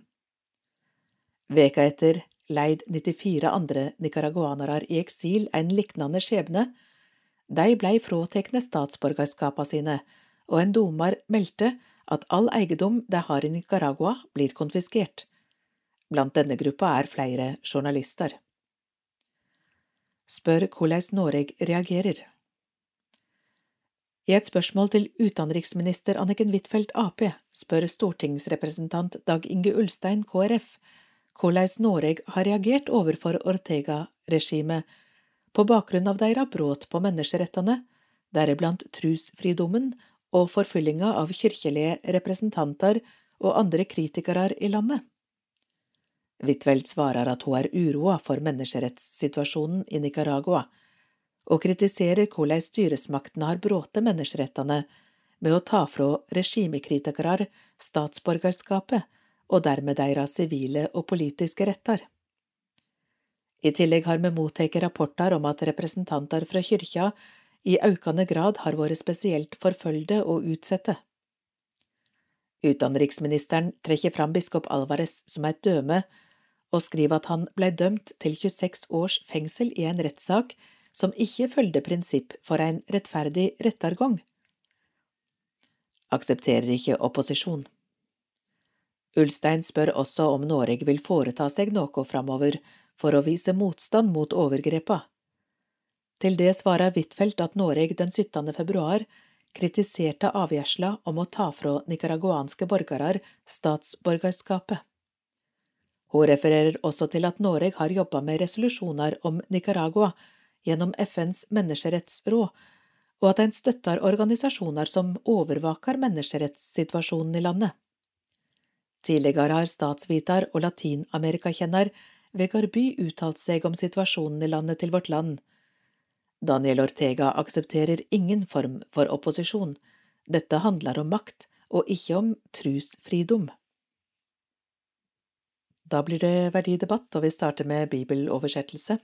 Veka etter leid 94 andre nicaraguanere i eksil en liknande skjebne. De blei fråtekne statsborgerskapene sine, og en domar meldte at all eiendom de har i Nicaragua, blir konfiskert. Blant denne gruppa er flere journalister. Spør hvordan Norge reagerer. I et spørsmål til utenriksminister Anniken Huitfeldt Ap spør stortingsrepresentant Dag Inge Ulstein KrF hvordan Noreg har reagert overfor Ortega-regimet på bakgrunn av deres brudd på menneskerettene, deriblant trusfridommen og forfyllinga av kirkelige representanter og andre kritikere i landet. Huitfeldt svarer at hun er uroa for menneskerettssituasjonen i Nicaragua, og kritiserer hvordan styresmaktene har brutt menneskerettene med å ta fra regimekritikere statsborgerskapet og dermed deres sivile og politiske retter. I tillegg har vi mottatt rapporter om at representanter fra kyrkja i økende grad har vært spesielt forfølgde og utsette. Utenriksministeren trekker fram biskop Alvarez som et døme, og skriver at han ble dømt til 26 års fengsel i en rettssak som ikke følgde prinsipp for en rettferdig rettergang. Aksepterer ikke opposisjon. Ulstein spør også om Norge vil foreta seg noe framover for å vise motstand mot overgrepa. Til det svarer Huitfeldt at Norge den 17. februar kritiserte avgjørelsen om å ta fra nicaraguanske borgere statsborgerskapet. Hun refererer også til at Norge har jobbet med resolusjoner om Nicaragua gjennom FNs menneskerettsråd, og at en støtter organisasjoner som overvaker menneskerettssituasjonen i landet. Tidligere har statsviter og latinamerikakjenner Vegard By uttalt seg om situasjonen i landet til Vårt Land, Daniel Ortega aksepterer ingen form for opposisjon. Dette handler om makt, og ikke om trusfridom. Da blir det verdidebatt, og vi starter med bibeloversettelse.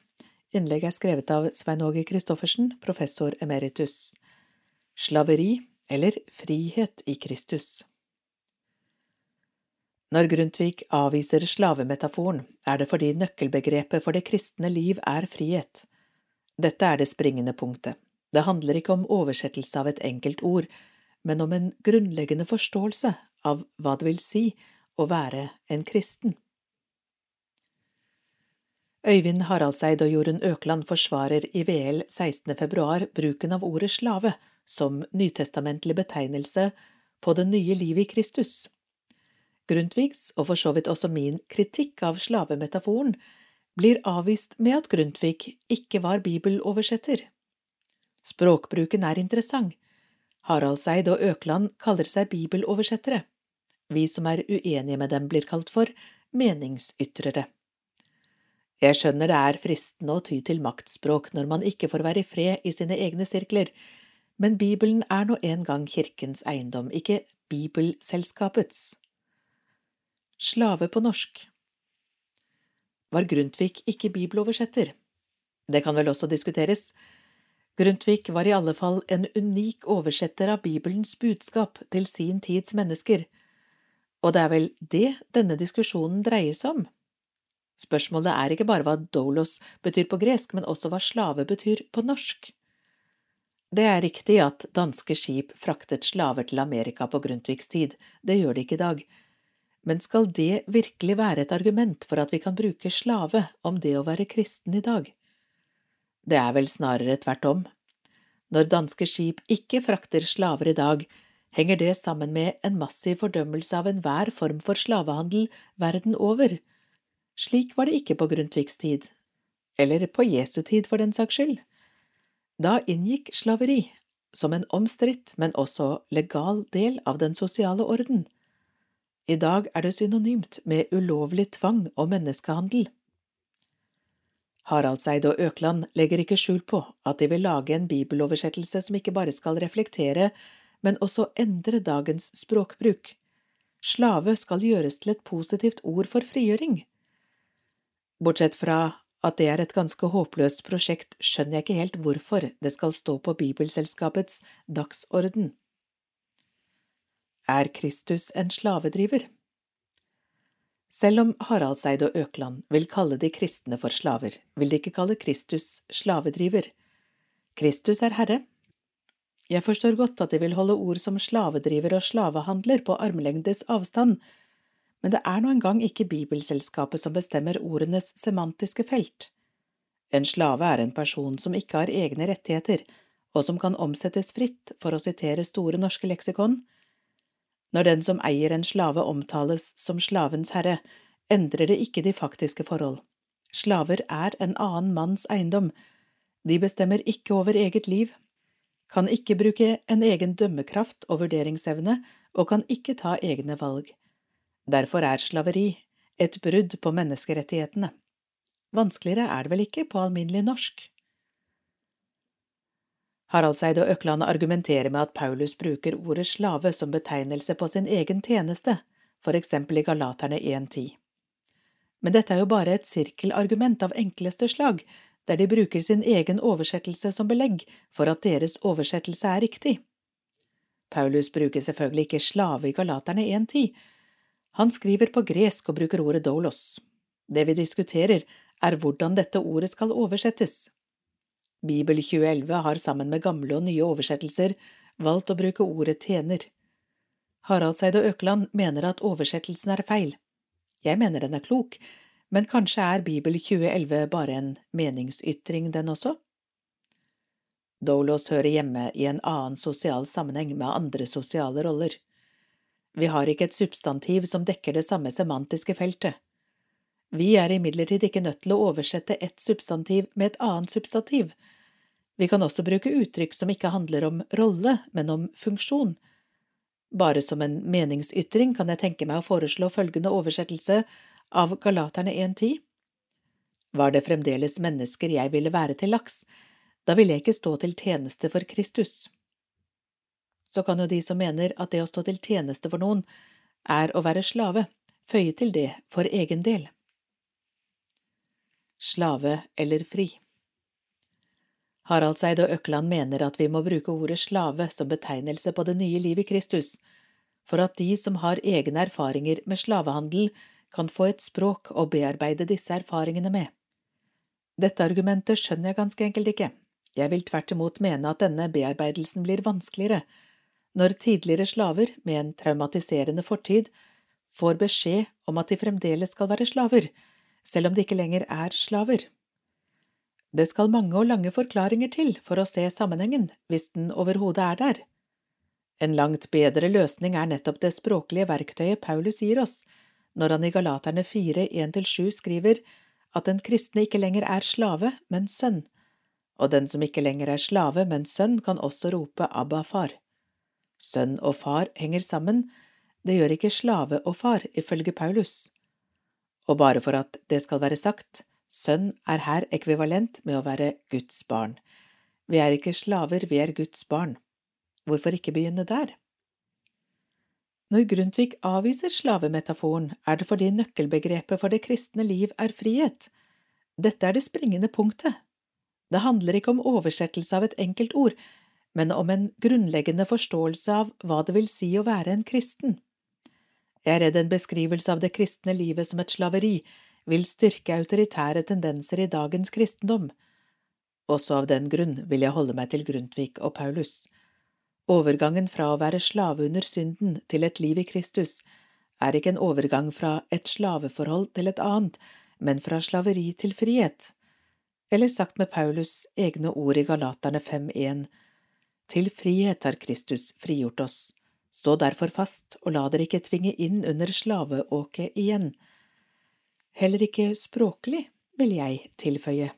Innlegget er skrevet av Svein Åge Christoffersen, professor emeritus. Slaveri eller frihet i Kristus. Når Grundtvig avviser slavemetaforen, er det fordi nøkkelbegrepet for det kristne liv er frihet. Dette er det springende punktet. Det handler ikke om oversettelse av et enkelt ord, men om en grunnleggende forståelse av hva det vil si å være en kristen. Øyvind Haraldseid og Jorunn Økland forsvarer i VL 16. februar bruken av ordet slave som nytestamentlig betegnelse på det nye livet i Kristus. Grundtvigs, og for så vidt også min, kritikk av slavemetaforen blir avvist med at Grundtvig ikke var bibeloversetter. Språkbruken er interessant. Haraldseid og Økland kaller seg bibeloversettere. Vi som er uenige med dem, blir kalt for meningsytrere. Jeg skjønner det er fristende å ty til maktspråk når man ikke får være i fred i sine egne sirkler, men Bibelen er nå en gang kirkens eiendom, ikke Bibelselskapets. Slave på norsk var Grundtvig ikke bibeloversetter. Det kan vel også diskuteres. Grundtvig var i alle fall en unik oversetter av Bibelens budskap til sin tids mennesker, og det er vel det denne diskusjonen dreier seg om. Spørsmålet er ikke bare hva dolos betyr på gresk, men også hva slave betyr på norsk. Det er riktig at danske skip fraktet slaver til Amerika på Grundtvigs tid, det gjør de ikke i dag, men skal det virkelig være et argument for at vi kan bruke slave om det å være kristen i dag? Det er vel snarere tvert om. Når danske skip ikke frakter slaver i dag, henger det sammen med en massiv fordømmelse av enhver form for slavehandel verden over. Slik var det ikke på Grundtvigs tid, eller på Jesu tid for den saks skyld. Da inngikk slaveri, som en omstridt, men også legal del av den sosiale orden. I dag er det synonymt med ulovlig tvang og menneskehandel. Haraldseid og Økland legger ikke skjul på at de vil lage en bibeloversettelse som ikke bare skal reflektere, men også endre dagens språkbruk. Slave skal gjøres til et positivt ord for frigjøring. Bortsett fra at det er et ganske håpløst prosjekt, skjønner jeg ikke helt hvorfor det skal stå på Bibelselskapets dagsorden. Er Kristus en slavedriver? Selv om Haraldseid og Økland vil kalle de kristne for slaver, vil de ikke kalle Kristus slavedriver. Kristus er Herre. Jeg forstår godt at de vil holde ord som slavedriver og slavehandler på armlengdes avstand, men det er nå engang ikke Bibelselskapet som bestemmer ordenes semantiske felt. En slave er en person som ikke har egne rettigheter, og som kan omsettes fritt, for å sitere Store norske leksikon. Når den som eier en slave omtales som slavens herre, endrer det ikke de faktiske forhold. Slaver er en annen manns eiendom, de bestemmer ikke over eget liv, kan ikke bruke en egen dømmekraft og vurderingsevne og kan ikke ta egne valg. Derfor er slaveri et brudd på menneskerettighetene. Vanskeligere er det vel ikke på alminnelig norsk. Haraldseid og Økland argumenterer med at Paulus bruker ordet slave som betegnelse på sin egen tjeneste, for eksempel i Galaterne 1.10. Men dette er jo bare et sirkelargument av enkleste slag, der de bruker sin egen oversettelse som belegg for at deres oversettelse er riktig. Paulus bruker selvfølgelig ikke slave i Galaterne 1.10, han skriver på gresk og bruker ordet doulos. Det vi diskuterer, er hvordan dette ordet skal oversettes. Bibel 2011 har sammen med gamle og nye oversettelser valgt å bruke ordet tjener. Haraldseid og Økland mener at oversettelsen er feil. Jeg mener den er klok, men kanskje er Bibel 2011 bare en meningsytring, den også? Doulos hører hjemme i en annen sosial sammenheng med andre sosiale roller. Vi har ikke et substantiv som dekker det samme semantiske feltet. Vi er imidlertid ikke nødt til å oversette ett substantiv med et annet substantiv. Vi kan også bruke uttrykk som ikke handler om rolle, men om funksjon. Bare som en meningsytring kan jeg tenke meg å foreslå følgende oversettelse av Galaterne 1.10. Var det fremdeles mennesker jeg ville være til laks, da ville jeg ikke stå til tjeneste for Kristus så kan jo de som mener at det å stå til tjeneste for noen er å være slave, føye til det for egen del. Slave eller fri Haraldseid og Økland mener at vi må bruke ordet slave som betegnelse på det nye livet i Kristus, for at de som har egne erfaringer med slavehandel, kan få et språk å bearbeide disse erfaringene med. Dette argumentet skjønner jeg ganske enkelt ikke. Jeg vil tvert imot mene at denne bearbeidelsen blir vanskeligere når tidligere slaver med en traumatiserende fortid får beskjed om at de fremdeles skal være slaver, selv om de ikke lenger er slaver. Det skal mange og lange forklaringer til for å se sammenhengen, hvis den overhodet er der. En langt bedre løsning er nettopp det språklige verktøyet Paulus gir oss, når han i Galaterne 4, 1–7 skriver at den kristne ikke lenger er slave, men sønn, og den som ikke lenger er slave, men sønn, kan også rope Abba, far. Sønn og far henger sammen, det gjør ikke slave og far, ifølge Paulus. Og bare for at det skal være sagt, sønn er her ekvivalent med å være Guds barn. Vi er ikke slaver, vi er Guds barn. Hvorfor ikke begynne der? Når Grundtvig avviser slavemetaforen, er det fordi nøkkelbegrepet for det kristne liv er frihet. Dette er det springende punktet. Det handler ikke om oversettelse av et enkelt ord, men om en grunnleggende forståelse av hva det vil si å være en kristen. Jeg er redd en beskrivelse av det kristne livet som et slaveri vil styrke autoritære tendenser i dagens kristendom. Også av den grunn vil jeg holde meg til Grundtvig og Paulus. Overgangen fra å være slave under synden til et liv i Kristus er ikke en overgang fra et slaveforhold til et annet, men fra slaveri til frihet. eller sagt med Paulus' egne ord i Galaterne 5.1, Til frihet har Kristus frigjort oss, stå derfor fast og la dere ikke tvinge inn under slaveåket igjen. Heller ikke språklig, vil jeg tilføye.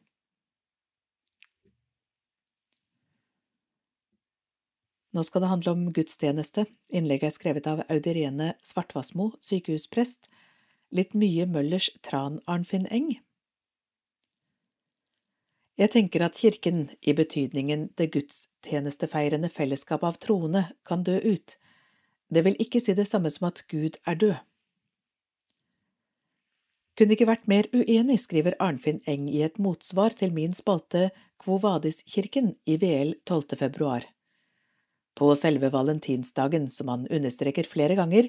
Nå skal det handle om gudstjeneste. Innlegget er skrevet av Audirene Svartvassmo, sykehusprest. Litt mye Møllers Tran Arnfinn Eng. Jeg tenker at kirken, i betydningen det gudstjenestefeirende fellesskap av troende, kan dø ut. Det vil ikke si det samme som at Gud er død. Kunne ikke vært mer uenig, skriver Arnfinn Eng i et motsvar til min spalte Quo Vadis-kirken i VL 12. februar. På selve valentinsdagen, som han understreker flere ganger,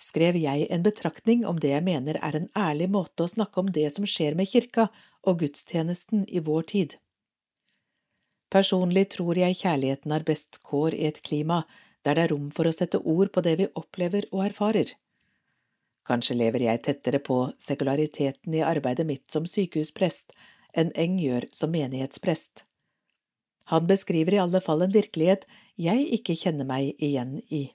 skrev jeg en betraktning om det jeg mener er en ærlig måte å snakke om det som skjer med kirka og gudstjenesten i vår tid. Personlig tror jeg kjærligheten har best kår i et klima der det er rom for å sette ord på det vi opplever og erfarer. Kanskje lever jeg tettere på sekulariteten i arbeidet mitt som sykehusprest enn Eng gjør som menighetsprest. Han beskriver i alle fall en virkelighet jeg ikke kjenner meg igjen i.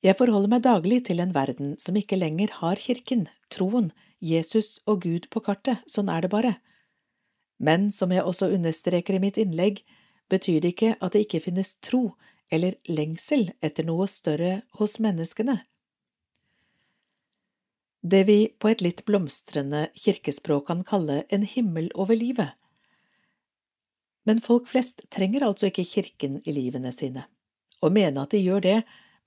Jeg forholder meg daglig til en verden som ikke lenger har kirken, troen, Jesus og Gud på kartet, sånn er det bare. Men som jeg også understreker i mitt innlegg, betyr det ikke at det ikke finnes tro eller lengsel etter noe større hos menneskene. Det vi på et litt blomstrende kirkespråk kan kalle en himmel over livet, men folk flest trenger altså ikke kirken i livene sine. Å mene at de gjør det,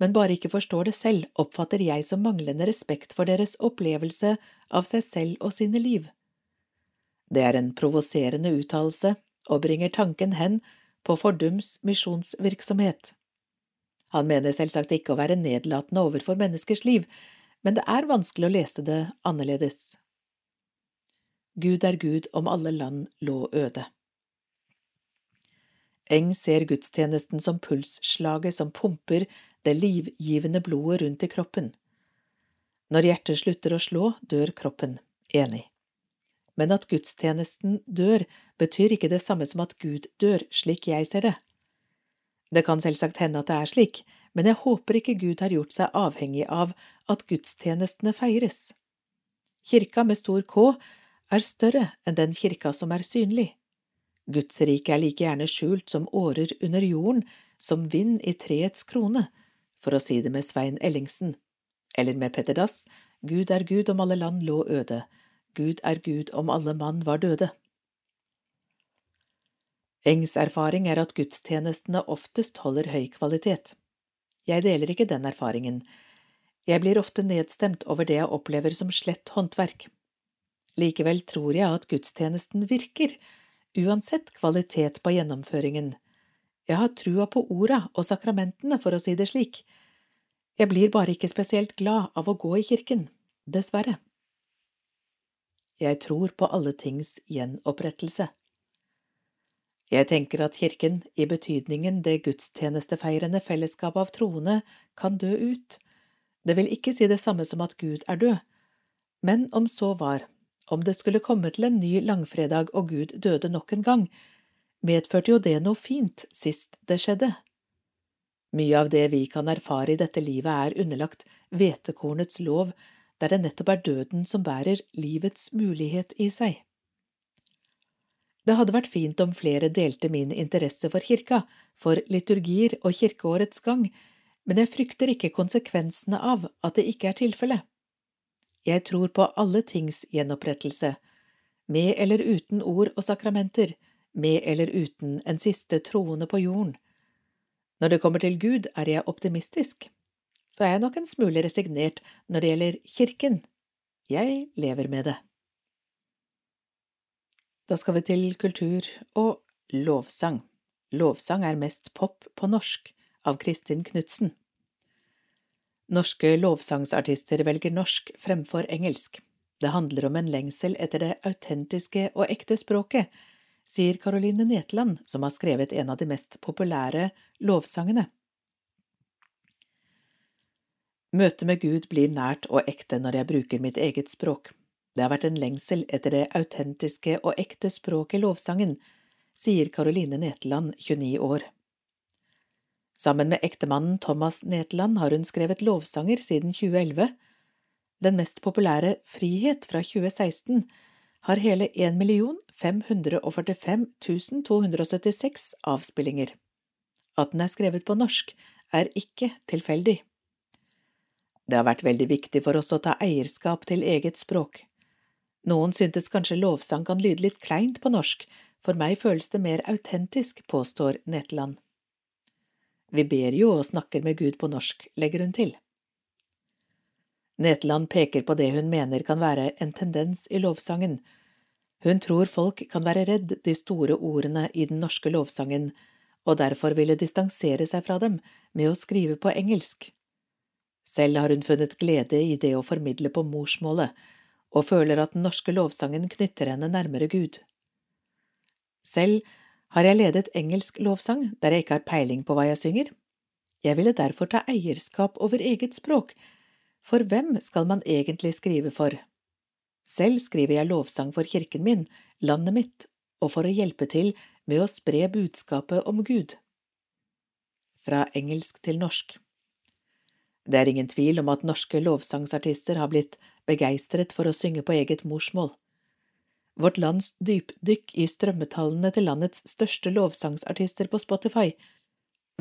men bare ikke forstår det selv, oppfatter jeg som manglende respekt for deres opplevelse av seg selv og sine liv. Det er en provoserende uttalelse og bringer tanken hen på fordums misjonsvirksomhet. Han mener selvsagt ikke å være nedlatende overfor menneskers liv, men det er vanskelig å lese det annerledes. Gud er Gud om alle land lå øde. Eng ser gudstjenesten som pulsslaget som pumper det livgivende blodet rundt i kroppen. Når hjertet slutter å slå, dør kroppen. Enig. Men at gudstjenesten dør, betyr ikke det samme som at Gud dør, slik jeg ser det. Det kan selvsagt hende at det er slik, men jeg håper ikke Gud har gjort seg avhengig av at gudstjenestene feires. Kirka med stor K er større enn den kirka som er synlig. Guds rike er like gjerne skjult som årer under jorden, som vind i treets krone, for å si det med Svein Ellingsen, eller med Petter Dass, Gud er Gud om alle land lå øde, Gud er Gud om alle mann var døde. Engs erfaring er at gudstjenestene oftest holder høy kvalitet. Jeg deler ikke den erfaringen. Jeg blir ofte nedstemt over det jeg opplever som slett håndverk. Likevel tror jeg at gudstjenesten virker, uansett kvalitet på gjennomføringen. Jeg har trua på orda og sakramentene, for å si det slik. Jeg blir bare ikke spesielt glad av å gå i kirken, dessverre. Jeg tror på alle tings gjenopprettelse. Jeg tenker at kirken, i betydningen det gudstjenestefeirende fellesskapet av troende, kan dø ut. Det vil ikke si det samme som at Gud er død, men om så var, om det skulle komme til en ny langfredag og Gud døde nok en gang, medførte jo det noe fint sist det skjedde. Mye av det vi kan erfare i dette livet er underlagt hvetekornets lov, der det nettopp er døden som bærer livets mulighet i seg. Det hadde vært fint om flere delte min interesse for kirka, for liturgier og kirkeårets gang, men jeg frykter ikke konsekvensene av at det ikke er tilfellet. Jeg tror på alle tings gjenopprettelse, med eller uten ord og sakramenter, med eller uten en siste troende på jorden. Når det kommer til Gud, er jeg optimistisk. Så er jeg nok en smule resignert når det gjelder kirken. Jeg lever med det. Da skal vi til kultur og lovsang. Lovsang er mest pop på norsk, av Kristin Knutsen. Norske lovsangsartister velger norsk fremfor engelsk. Det handler om en lengsel etter det autentiske og ekte språket, sier Caroline Netland, som har skrevet en av de mest populære lovsangene. Møtet med Gud blir nært og ekte når jeg bruker mitt eget språk. Det har vært en lengsel etter det autentiske og ekte språket i lovsangen, sier Caroline Neteland, 29 år. Sammen med ektemannen Thomas Neteland har hun skrevet lovsanger siden 2011. Den mest populære, Frihet fra 2016, har hele 1 545 276 avspillinger. At den er skrevet på norsk, er ikke tilfeldig. Det har vært veldig viktig for oss å ta eierskap til eget språk. Noen syntes kanskje lovsang kan lyde litt kleint på norsk, for meg føles det mer autentisk, påstår Netland. Vi ber jo og snakker med Gud på norsk, legger hun til. Netland peker på det hun mener kan være en tendens i lovsangen. Hun tror folk kan være redd de store ordene i den norske lovsangen, og derfor ville distansere seg fra dem med å skrive på engelsk. Selv har hun funnet glede i det å formidle på morsmålet, og føler at den norske lovsangen knytter henne nærmere Gud. Selv har jeg ledet engelsk lovsang der jeg ikke har peiling på hva jeg synger. Jeg ville derfor ta eierskap over eget språk, for hvem skal man egentlig skrive for? Selv skriver jeg lovsang for kirken min, landet mitt, og for å hjelpe til med å spre budskapet om Gud. Fra engelsk til norsk Det er ingen tvil om at norske lovsangsartister har blitt begeistret for å synge på eget morsmål. Vårt lands dypdykk i strømmetallene til landets største lovsangsartister på Spotify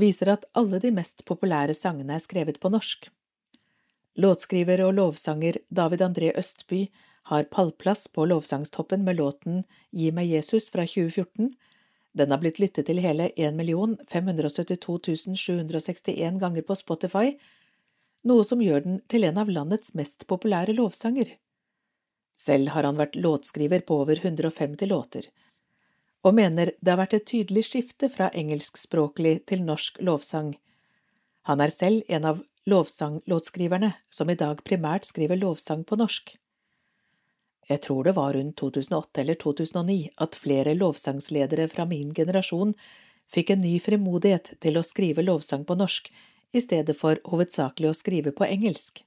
viser at alle de mest populære sangene er skrevet på norsk. Låtskriver og lovsanger David André Østby har pallplass på lovsangstoppen med låten Gi meg Jesus fra 2014, den har blitt lyttet til hele 1 572 761 ganger på Spotify, noe som gjør den til en av landets mest populære lovsanger. Selv har han vært låtskriver på over 150 låter, og mener det har vært et tydelig skifte fra engelskspråklig til norsk lovsang. Han er selv en av lovsanglåtskriverne som i dag primært skriver lovsang på norsk. Jeg tror det var rundt 2008 eller 2009 at flere lovsangsledere fra min generasjon fikk en ny frimodighet til å skrive lovsang på norsk, i stedet for hovedsakelig å skrive på engelsk.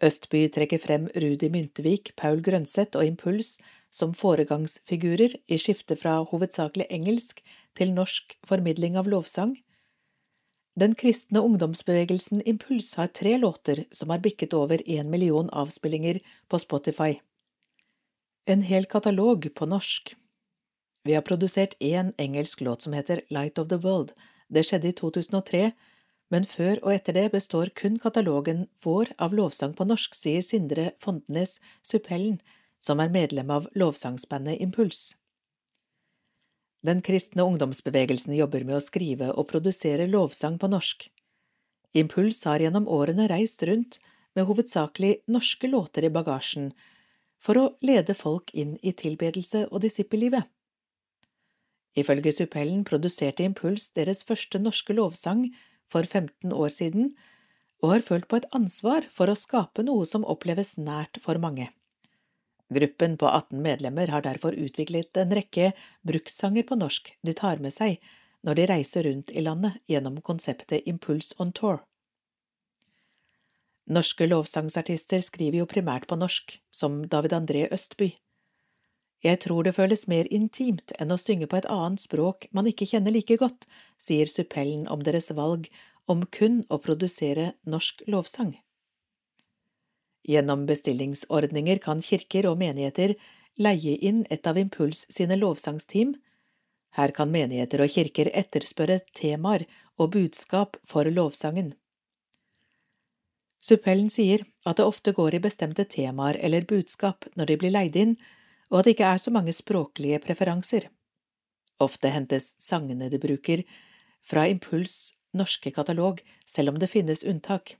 Østby trekker frem Rudi Myntevik, Paul Grønseth og Impuls som foregangsfigurer i skiftet fra hovedsakelig engelsk til norsk formidling av lovsang. Den kristne ungdomsbevegelsen Impuls har tre låter som har bikket over én million avspillinger på Spotify. En hel katalog på norsk. Vi har produsert én engelsk låt som heter Light of the World. Det skjedde i 2003, men før og etter det består kun katalogen vår av lovsang på norsk, sier Sindre Fontenes Suppellen, som er medlem av lovsangsbandet Impuls. Den kristne ungdomsbevegelsen jobber med å skrive og produsere lovsang på norsk. Impuls har gjennom årene reist rundt med hovedsakelig norske låter i bagasjen for å lede folk inn i tilbedelse og disippellivet. Ifølge Suppellen produserte Impuls deres første norske lovsang for 15 år siden, og har følt på et ansvar for å skape noe som oppleves nært for mange. Gruppen på 18 medlemmer har derfor utviklet en rekke brukssanger på norsk de tar med seg når de reiser rundt i landet gjennom konseptet Impuls on Tour. Norske lovsangsartister skriver jo primært på norsk, som David André Østby. Jeg tror det føles mer intimt enn å synge på et annet språk man ikke kjenner like godt, sier Suppellen om deres valg om kun å produsere norsk lovsang. Gjennom bestillingsordninger kan kirker og menigheter leie inn et av Impuls sine lovsangsteam. Her kan menigheter og kirker etterspørre temaer og budskap for lovsangen. Suppellen sier at det ofte går i bestemte temaer eller budskap når de blir leid inn, og at det ikke er så mange språklige preferanser. Ofte hentes sangene de bruker, fra Impuls norske katalog, selv om det finnes unntak.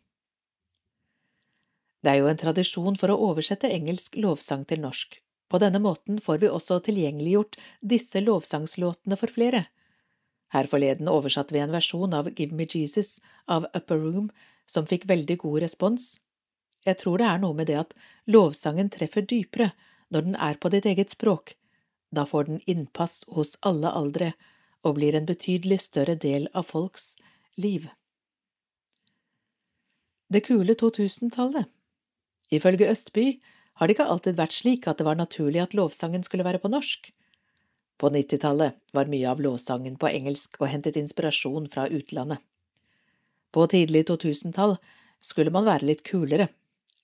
Det er jo en tradisjon for å oversette engelsk lovsang til norsk. På denne måten får vi også tilgjengeliggjort disse lovsangslåtene for flere. Her forleden oversatte vi en versjon av Give Me Jesus av Upper Room som fikk veldig god respons. Jeg tror det er noe med det at lovsangen treffer dypere når den er på ditt eget språk. Da får den innpass hos alle aldre og blir en betydelig større del av folks liv. Det kule 2000-tallet Ifølge Østby har det ikke alltid vært slik at det var naturlig at lovsangen skulle være på norsk. På nittitallet var mye av lovsangen på engelsk og hentet inspirasjon fra utlandet. På tidlig 2000-tall skulle man være litt kulere.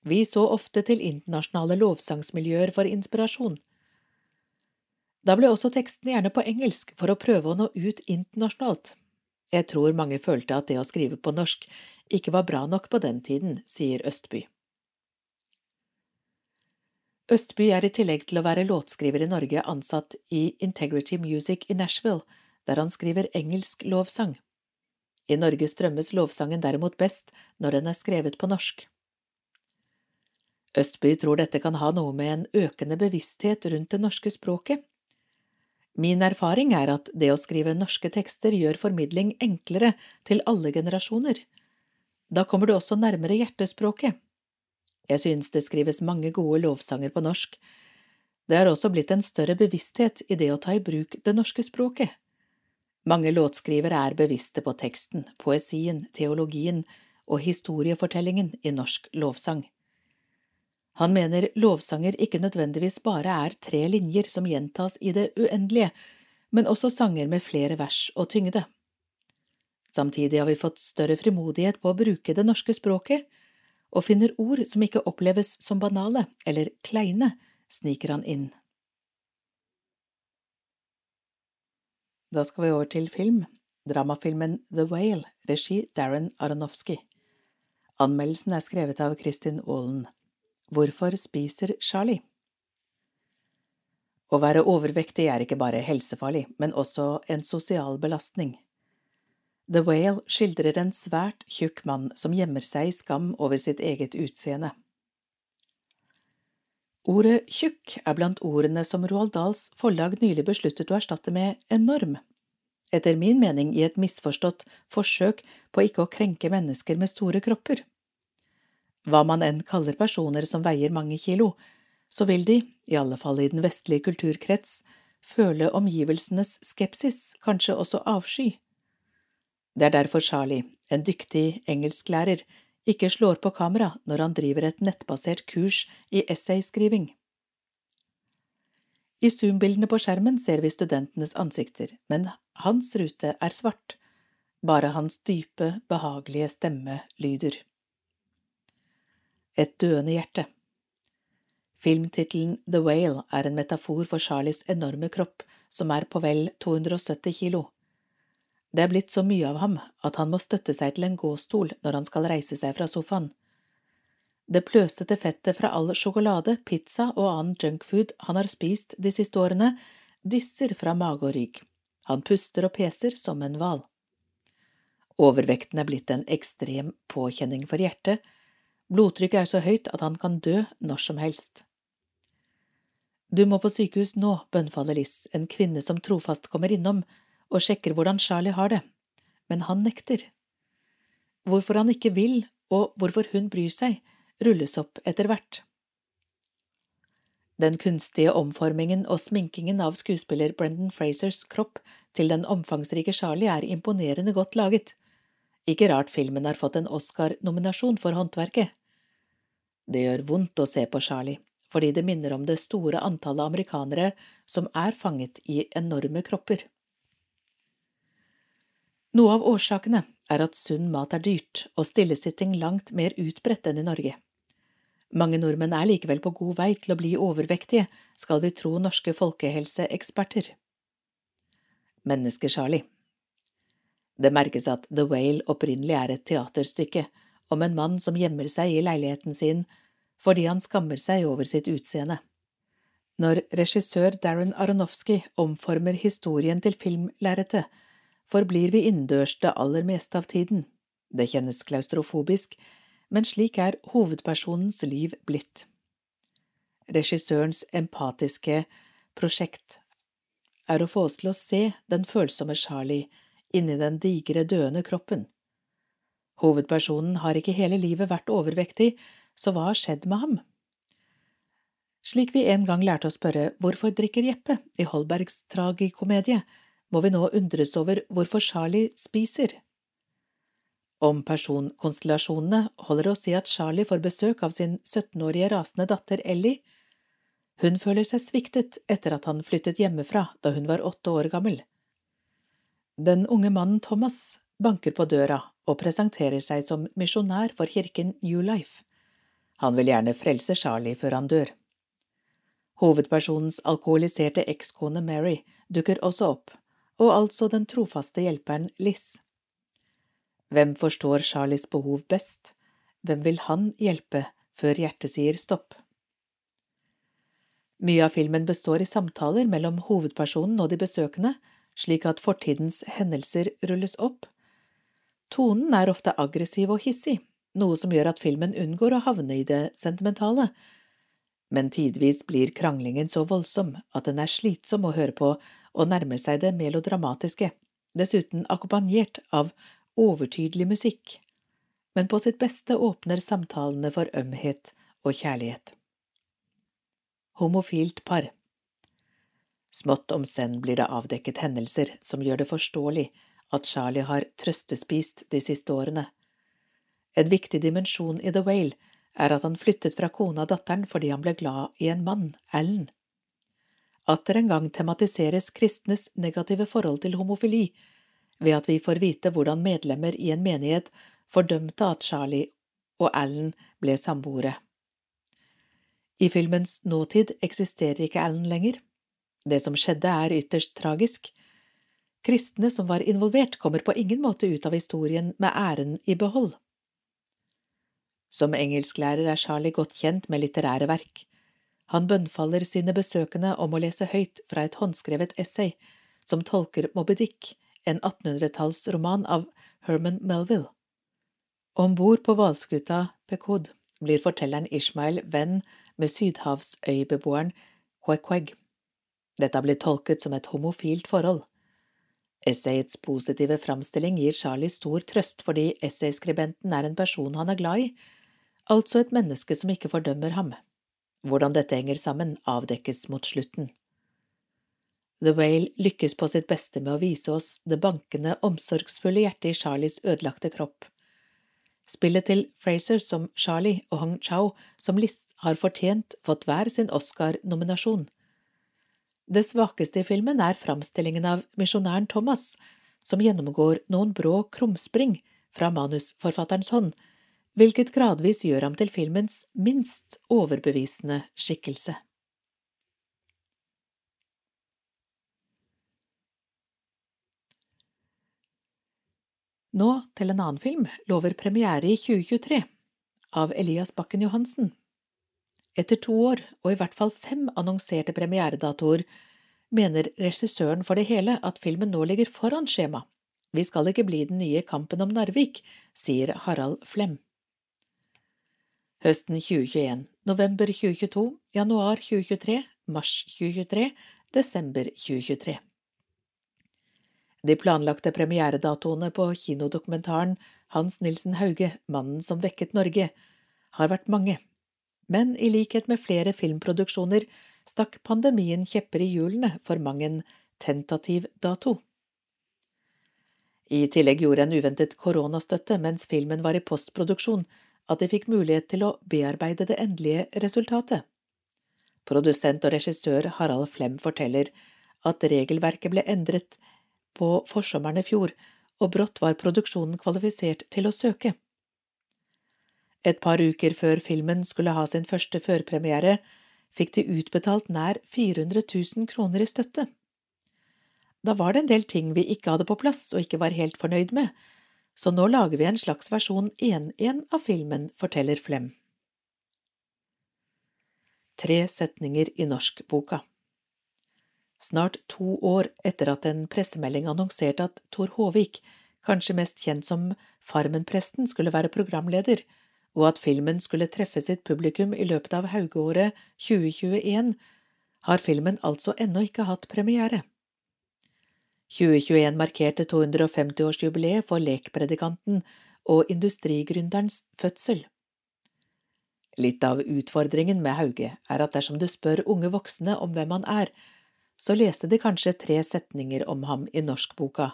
Vi så ofte til internasjonale lovsangsmiljøer for inspirasjon. Da ble også tekstene gjerne på engelsk for å prøve å nå ut internasjonalt. Jeg tror mange følte at det å skrive på norsk ikke var bra nok på den tiden, sier Østby. Østby er i tillegg til å være låtskriver i Norge ansatt i Integrity Music i Nashville, der han skriver engelsk lovsang. I Norge strømmes lovsangen derimot best når den er skrevet på norsk. Østby tror dette kan ha noe med en økende bevissthet rundt det norske språket Min erfaring er at det å skrive norske tekster gjør formidling enklere til alle generasjoner. Da kommer du også nærmere hjertespråket. Jeg synes det skrives mange gode lovsanger på norsk. Det har også blitt en større bevissthet i det å ta i bruk det norske språket. Mange låtskrivere er bevisste på teksten, poesien, teologien og historiefortellingen i norsk lovsang. Han mener lovsanger ikke nødvendigvis bare er tre linjer som gjentas i det uendelige, men også sanger med flere vers og tyngde. Samtidig har vi fått større frimodighet på å bruke det norske språket, og finner ord som ikke oppleves som banale eller kleine, sniker han inn. Da skal vi over til film, dramafilmen The Whale, regi Darren Aronofsky. Anmeldelsen er skrevet av Kristin Aalen. Hvorfor spiser Charlie? Å være overvektig er ikke bare helsefarlig, men også en sosial belastning. The Whale skildrer en svært tjukk mann som gjemmer seg i skam over sitt eget utseende. Ordet tjukk er blant ordene som Roald Dahls forlag nylig besluttet å erstatte med enorm, etter min mening i et misforstått forsøk på ikke å krenke mennesker med store kropper. Hva man enn kaller personer som veier mange kilo, så vil de, i alle fall i den vestlige kulturkrets, føle omgivelsenes skepsis, kanskje også avsky. Det er derfor Charlie, en dyktig engelsklærer, ikke slår på kamera når han driver et nettbasert kurs i essayskriving. I zoom-bildene på skjermen ser vi studentenes ansikter, men hans rute er svart, bare hans dype, behagelige stemme lyder. Et døende hjerte. Filmtittelen The Whale er en metafor for Charlies enorme kropp, som er på vel 270 kilo. Det er blitt så mye av ham at han må støtte seg til en gåstol når han skal reise seg fra sofaen. Det pløsete fettet fra all sjokolade, pizza og annen junkfood han har spist de siste årene, disser fra mage og rygg. Han puster og peser som en hval. Overvekten er blitt en ekstrem påkjenning for hjertet, Blodtrykket er så høyt at han kan dø når som helst. Du må på sykehus nå, bønnfaller Liss, en kvinne som trofast kommer innom og sjekker hvordan Charlie har det, men han nekter. Hvorfor han ikke vil, og hvorfor hun bryr seg, rulles opp etter hvert. Den kunstige omformingen og sminkingen av skuespiller Brendan Frasers kropp til den omfangsrike Charlie er imponerende godt laget. Ikke rart filmen har fått en Oscar-nominasjon for håndverket. Det gjør vondt å se på Charlie, fordi det minner om det store antallet amerikanere som er fanget i enorme kropper. Noe av årsakene er at sunn mat er dyrt og stillesitting langt mer utbredt enn i Norge. Mange nordmenn er likevel på god vei til å bli overvektige, skal vi tro norske folkehelseeksperter. Menneske-Charlie det merkes at The Whale opprinnelig er et teaterstykke om en mann som gjemmer seg i leiligheten sin fordi han skammer seg over sitt utseende. Når regissør Darren Aronofsky omformer historien til filmlerretet, forblir vi innendørs det aller meste av tiden. Det kjennes klaustrofobisk, men slik er hovedpersonens liv blitt. Regissørens empatiske prosjekt er å få oss til å se den følsomme Charlie inni den digre, døende kroppen. Hovedpersonen har ikke hele livet vært overvektig, så hva har skjedd med ham? Slik vi en gang lærte å spørre Hvorfor drikker Jeppe i Holbergs tragikomedie, må vi nå undres over hvorfor Charlie spiser. Om personkonstellasjonene holder å si at Charlie får besøk av sin 17-årige rasende datter Ellie. Hun føler seg sviktet etter at han flyttet hjemmefra da hun var åtte år gammel. Den unge mannen Thomas banker på døra og presenterer seg som misjonær for kirken New Life. Han vil gjerne frelse Charlie før han dør. Hovedpersonens alkoholiserte ekskone Mary dukker også opp, og altså den trofaste hjelperen Liz. Hvem forstår Charlies behov best? Hvem vil han hjelpe før hjertet sier stopp? Mye av filmen består i samtaler mellom hovedpersonen og de besøkende, slik at fortidens hendelser rulles opp. Tonen er ofte aggressiv og hissig, noe som gjør at filmen unngår å havne i det sentimentale, men tidvis blir kranglingen så voldsom at den er slitsom å høre på og nærmer seg det melodramatiske, dessuten akkompagnert av overtydelig musikk, men på sitt beste åpner samtalene for ømhet og kjærlighet. Homofilt par Smått om senn blir det avdekket hendelser som gjør det forståelig at Charlie har trøstespist de siste årene. En viktig dimensjon i The Whale er at han flyttet fra kona og datteren fordi han ble glad i en mann, Alan. Atter en gang tematiseres kristnes negative forhold til homofili ved at vi får vite hvordan medlemmer i en menighet fordømte at Charlie og Alan ble samboere. I filmens nåtid eksisterer ikke Alan lenger. Det som skjedde, er ytterst tragisk. Kristne som var involvert, kommer på ingen måte ut av historien med æren i behold. Som engelsklærer er Charlie godt kjent med litterære verk. Han bønnfaller sine besøkende om å lese høyt fra et håndskrevet essay som tolker Moby Dick, en 1800-tallsroman av Herman Melville. Om bord på hvalskuta Pekod blir fortelleren Ishmael venn med sydhavsøybeboeren Quequeg. Dette har blitt tolket som et homofilt forhold. Essayets positive framstilling gir Charlie stor trøst fordi essayskribenten er en person han er glad i, altså et menneske som ikke fordømmer ham. Hvordan dette henger sammen, avdekkes mot slutten. The Whale lykkes på sitt beste med å vise oss det bankende, omsorgsfulle hjertet i Charlies ødelagte kropp. Spillet til Fraser som Charlie og Hong Chau som Liss har fortjent fått hver sin Oscar-nominasjon. Det svakeste i filmen er framstillingen av misjonæren Thomas, som gjennomgår noen brå krumspring fra manusforfatterens hånd, hvilket gradvis gjør ham til filmens minst overbevisende skikkelse. Nå til en annen film, lover premiere i 2023, av Elias Bakken Johansen. Etter to år, og i hvert fall fem annonserte premieredatoer, mener regissøren for det hele at filmen nå ligger foran skjema. Vi skal ikke bli den nye Kampen om Narvik, sier Harald Flem høsten 2021, november 2022, januar 2023, mars 2023, desember 2023. De planlagte premieredatoene på kinodokumentaren Hans Nilsen Hauge, Mannen som vekket Norge, har vært mange, men i likhet med flere filmproduksjoner stakk pandemien kjepper i hjulene for mang en tentativ dato. I tillegg gjorde en uventet koronastøtte mens filmen var i postproduksjon, at de fikk mulighet til å bearbeide det endelige resultatet. Produsent og regissør Harald Flem forteller at regelverket ble endret på forsommeren i fjor, og brått var produksjonen kvalifisert til å søke. Et par uker før filmen skulle ha sin første førpremiere, fikk de utbetalt nær 400 000 kroner i støtte. Da var det en del ting vi ikke hadde på plass og ikke var helt fornøyd med, så nå lager vi en slags versjon 1-1 av filmen, forteller Flem. Tre setninger i norskboka Snart to år etter at en pressemelding annonserte at Tor Håvik, kanskje mest kjent som Farmen-presten, skulle være programleder, og at filmen skulle treffe sitt publikum i løpet av haugeåret 2021, har filmen altså ennå ikke hatt premiere. 2021 markerte 250-årsjubileet for lekpredikanten og industrigründerens fødsel. Litt av utfordringen med Hauge er at dersom du spør unge voksne om hvem han er, så leste de kanskje tre setninger om ham i norskboka,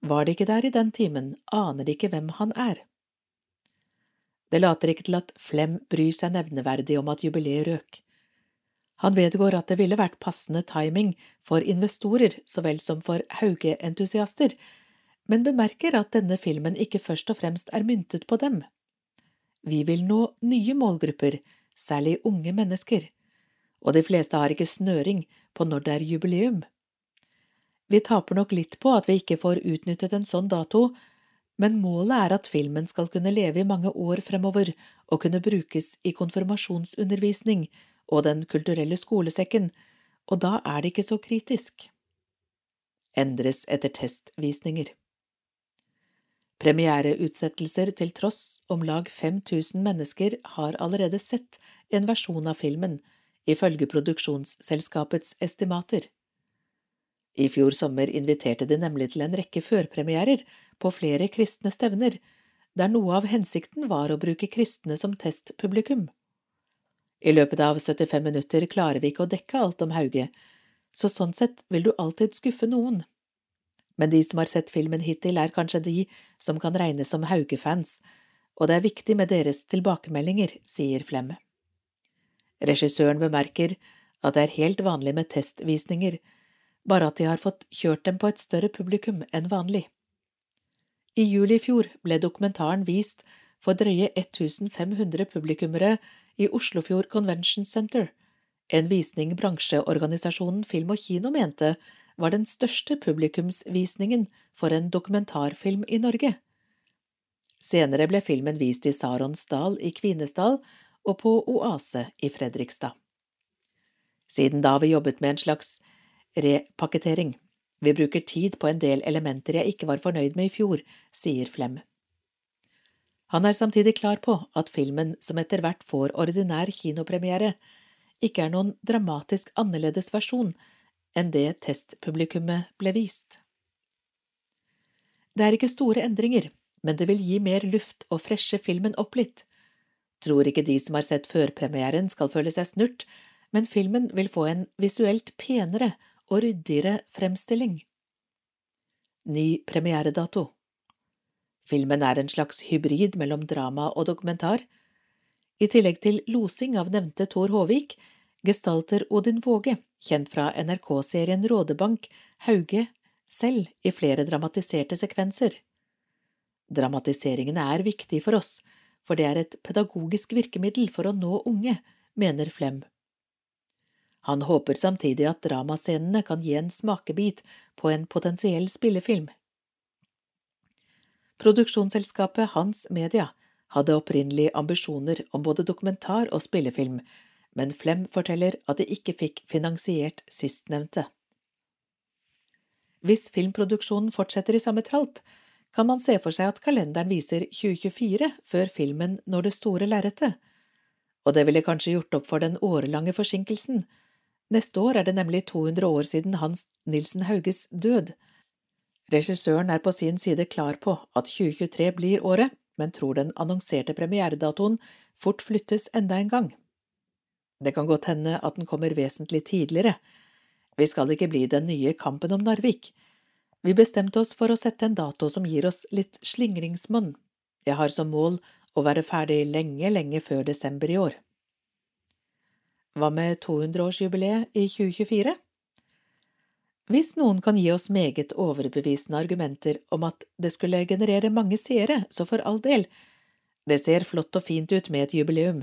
Var de ikke der i den timen, aner de ikke hvem han er. Det later ikke til at Flem bryr seg nevneverdig om at jubileet røk. Han vedgår at det ville vært passende timing for investorer så vel som for Hauge-entusiaster, men bemerker at denne filmen ikke først og fremst er myntet på dem. Vi vil nå nye målgrupper, særlig unge mennesker, og de fleste har ikke snøring på når det er jubileum. Vi taper nok litt på at vi ikke får utnyttet en sånn dato, men målet er at filmen skal kunne leve i mange år fremover og kunne brukes i konfirmasjonsundervisning og Den kulturelle skolesekken, og da er det ikke så kritisk. Endres etter testvisninger. Premiereutsettelser til tross, om lag 5000 mennesker har allerede sett en versjon av filmen, ifølge produksjonsselskapets estimater. I fjor sommer inviterte de nemlig til en rekke førpremierer på flere kristne stevner, der noe av hensikten var å bruke kristne som testpublikum. I løpet av 75 minutter klarer vi ikke å dekke alt om Hauge, så sånn sett vil du alltid skuffe noen. Men de som har sett filmen hittil, er kanskje de som kan regnes som Hauge-fans, og det er viktig med deres tilbakemeldinger, sier Flemme. Regissøren bemerker at det er helt vanlig med testvisninger, bare at de har fått kjørt dem på et større publikum enn vanlig. I juli i fjor ble dokumentaren vist for drøye 1500 publikummere i Oslofjord Convention Center, en visning bransjeorganisasjonen Film og Kino mente var den største publikumsvisningen for en dokumentarfilm i Norge. Senere ble filmen vist i Saronsdal i Kvinesdal og på Oase i Fredrikstad. Siden da har vi jobbet med en slags repakketering. Vi bruker tid på en del elementer jeg ikke var fornøyd med i fjor, sier Flem. Han er samtidig klar på at filmen, som etter hvert får ordinær kinopremiere, ikke er noen dramatisk annerledes versjon enn det testpublikummet ble vist. Det er ikke store endringer, men det vil gi mer luft og freshe filmen opp litt. Tror ikke de som har sett førpremieren skal føle seg snurt, men filmen vil få en visuelt penere og ryddigere fremstilling. Ny premieredato Filmen er en slags hybrid mellom drama og dokumentar. I tillegg til losing av nevnte Tor Håvik, gestalter Odin Våge, kjent fra NRK-serien Rådebank, Hauge selv i flere dramatiserte sekvenser. Dramatiseringen er viktig for oss, for det er et pedagogisk virkemiddel for å nå unge, mener Flem. Han håper samtidig at dramascenene kan gi en smakebit på en potensiell spillefilm. Produksjonsselskapet Hans Media hadde opprinnelig ambisjoner om både dokumentar og spillefilm, men Flem forteller at de ikke fikk finansiert sistnevnte. Hvis filmproduksjonen fortsetter i samme tralt, kan man se for seg at kalenderen viser 2024 før filmen når det store lerretet, og det ville kanskje gjort opp for den årelange forsinkelsen Neste år er det nemlig 200 år siden Hans Nilsen Hauges død. Regissøren er på sin side klar på at 2023 blir året, men tror den annonserte premieredatoen fort flyttes enda en gang. Det kan godt hende at den kommer vesentlig tidligere. Vi skal ikke bli den nye Kampen om Narvik. Vi bestemte oss for å sette en dato som gir oss litt slingringsmonn. Jeg har som mål å være ferdig lenge, lenge før desember i år. Hva med 200-årsjubileet i 2024? Hvis noen kan gi oss meget overbevisende argumenter om at det skulle generere mange seere, så for all del, det ser flott og fint ut med et jubileum,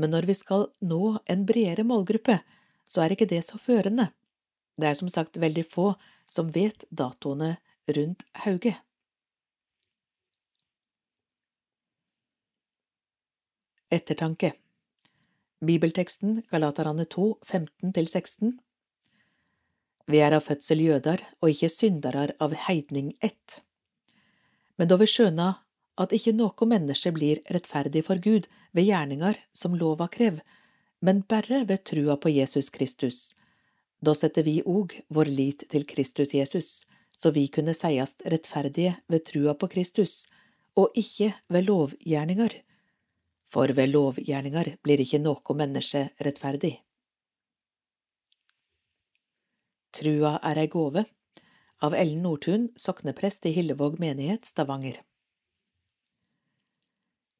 men når vi skal nå en bredere målgruppe, så er ikke det så førende. Det er som sagt veldig få som vet datoene rundt Hauge. Ettertanke Bibelteksten Galaterane 2, 15–16 Vi er av fødsel jøder og ikke syndarar av heidning ett. Men da vi skjøna at ikke noe menneske blir rettferdig for Gud ved gjerningar som lova krev, men berre ved trua på Jesus Kristus, da setter vi òg vår lit til Kristus Jesus, så vi kunne seiast rettferdige ved trua på Kristus, og ikke ved lovgjerningar for ved lovgjerningar blir ikke noe menneske rettferdig. Trua er ei gåve, av Ellen Nordtun, sokneprest i Hillevåg menighet, Stavanger.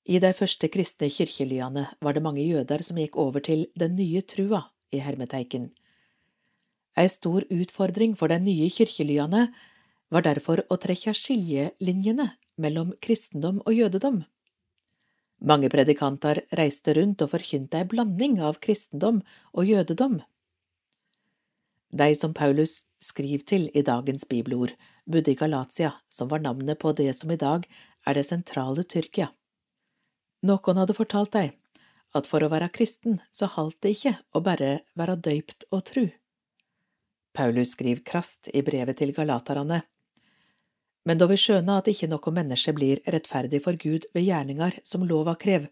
I de første kristne kirkelyene var det mange jøder som gikk over til den nye trua i hermeteiken. Ei stor utfordring for de nye kirkelyene var derfor å trekke skiljelinjene mellom kristendom og jødedom. Mange predikanter reiste rundt og forkynte ei blanding av kristendom og jødedom. De som Paulus skriver til i dagens bibelord, bodde i Galatia, som var navnet på det som i dag er det sentrale Tyrkia. Noen hadde fortalt deg at for å være kristen så haldt det ikke å bare være døypt og tru. Paulus skriver krast i brevet til galaterne. Men da vi skjønner at ikke noe menneske blir rettferdig for Gud ved gjerninger som lova krev,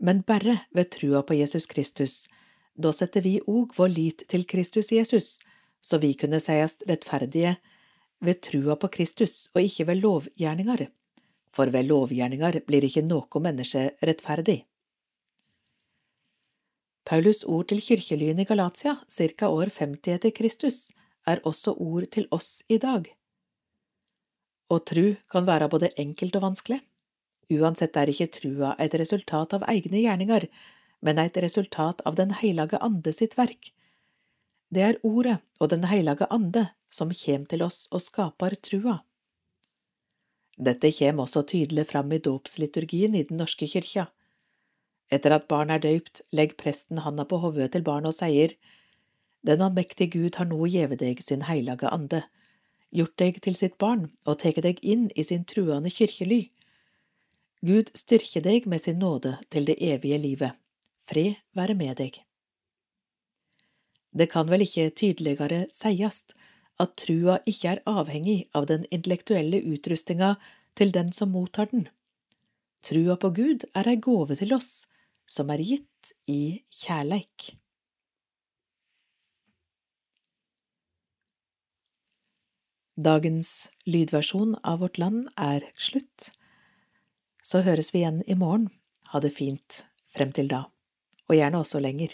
men bare ved trua på Jesus Kristus, da setter vi òg vår lit til Kristus Jesus, så vi kunne sies rettferdige ved trua på Kristus og ikke ved lovgjerninger, for ved lovgjerninger blir ikke noe menneske rettferdig. Paulus ord til kirkelyen i Galatia, ca. år 50 etter Kristus, er også ord til oss i dag. Å tru kan være både enkelt og vanskelig. Uansett er ikke trua et resultat av egne gjerninger, men et resultat av Den heilage ande sitt verk. Det er Ordet og Den heilage ande som kjem til oss og skaper trua. Dette kjem også tydelig fram i dåpsliturgien i Den norske kyrkja. Etter at barn er døypt, legger presten handa på hodet til barnet og sier, Den allmektige Gud har nå gjeve deg sin heilage ande gjort deg til sitt barn og tatt deg inn i sin truende kirkely. Gud styrke deg med sin nåde til det evige livet. Fred være med deg. Det kan vel ikke tydeligere sies at trua ikke er avhengig av den intellektuelle utrustinga til den som mottar den. Trua på Gud er ei gåve til oss, som er gitt i kjærleik. Dagens lydversjon av Vårt Land er slutt. Så høres vi igjen i morgen. Ha det fint frem til da, og gjerne også lenger.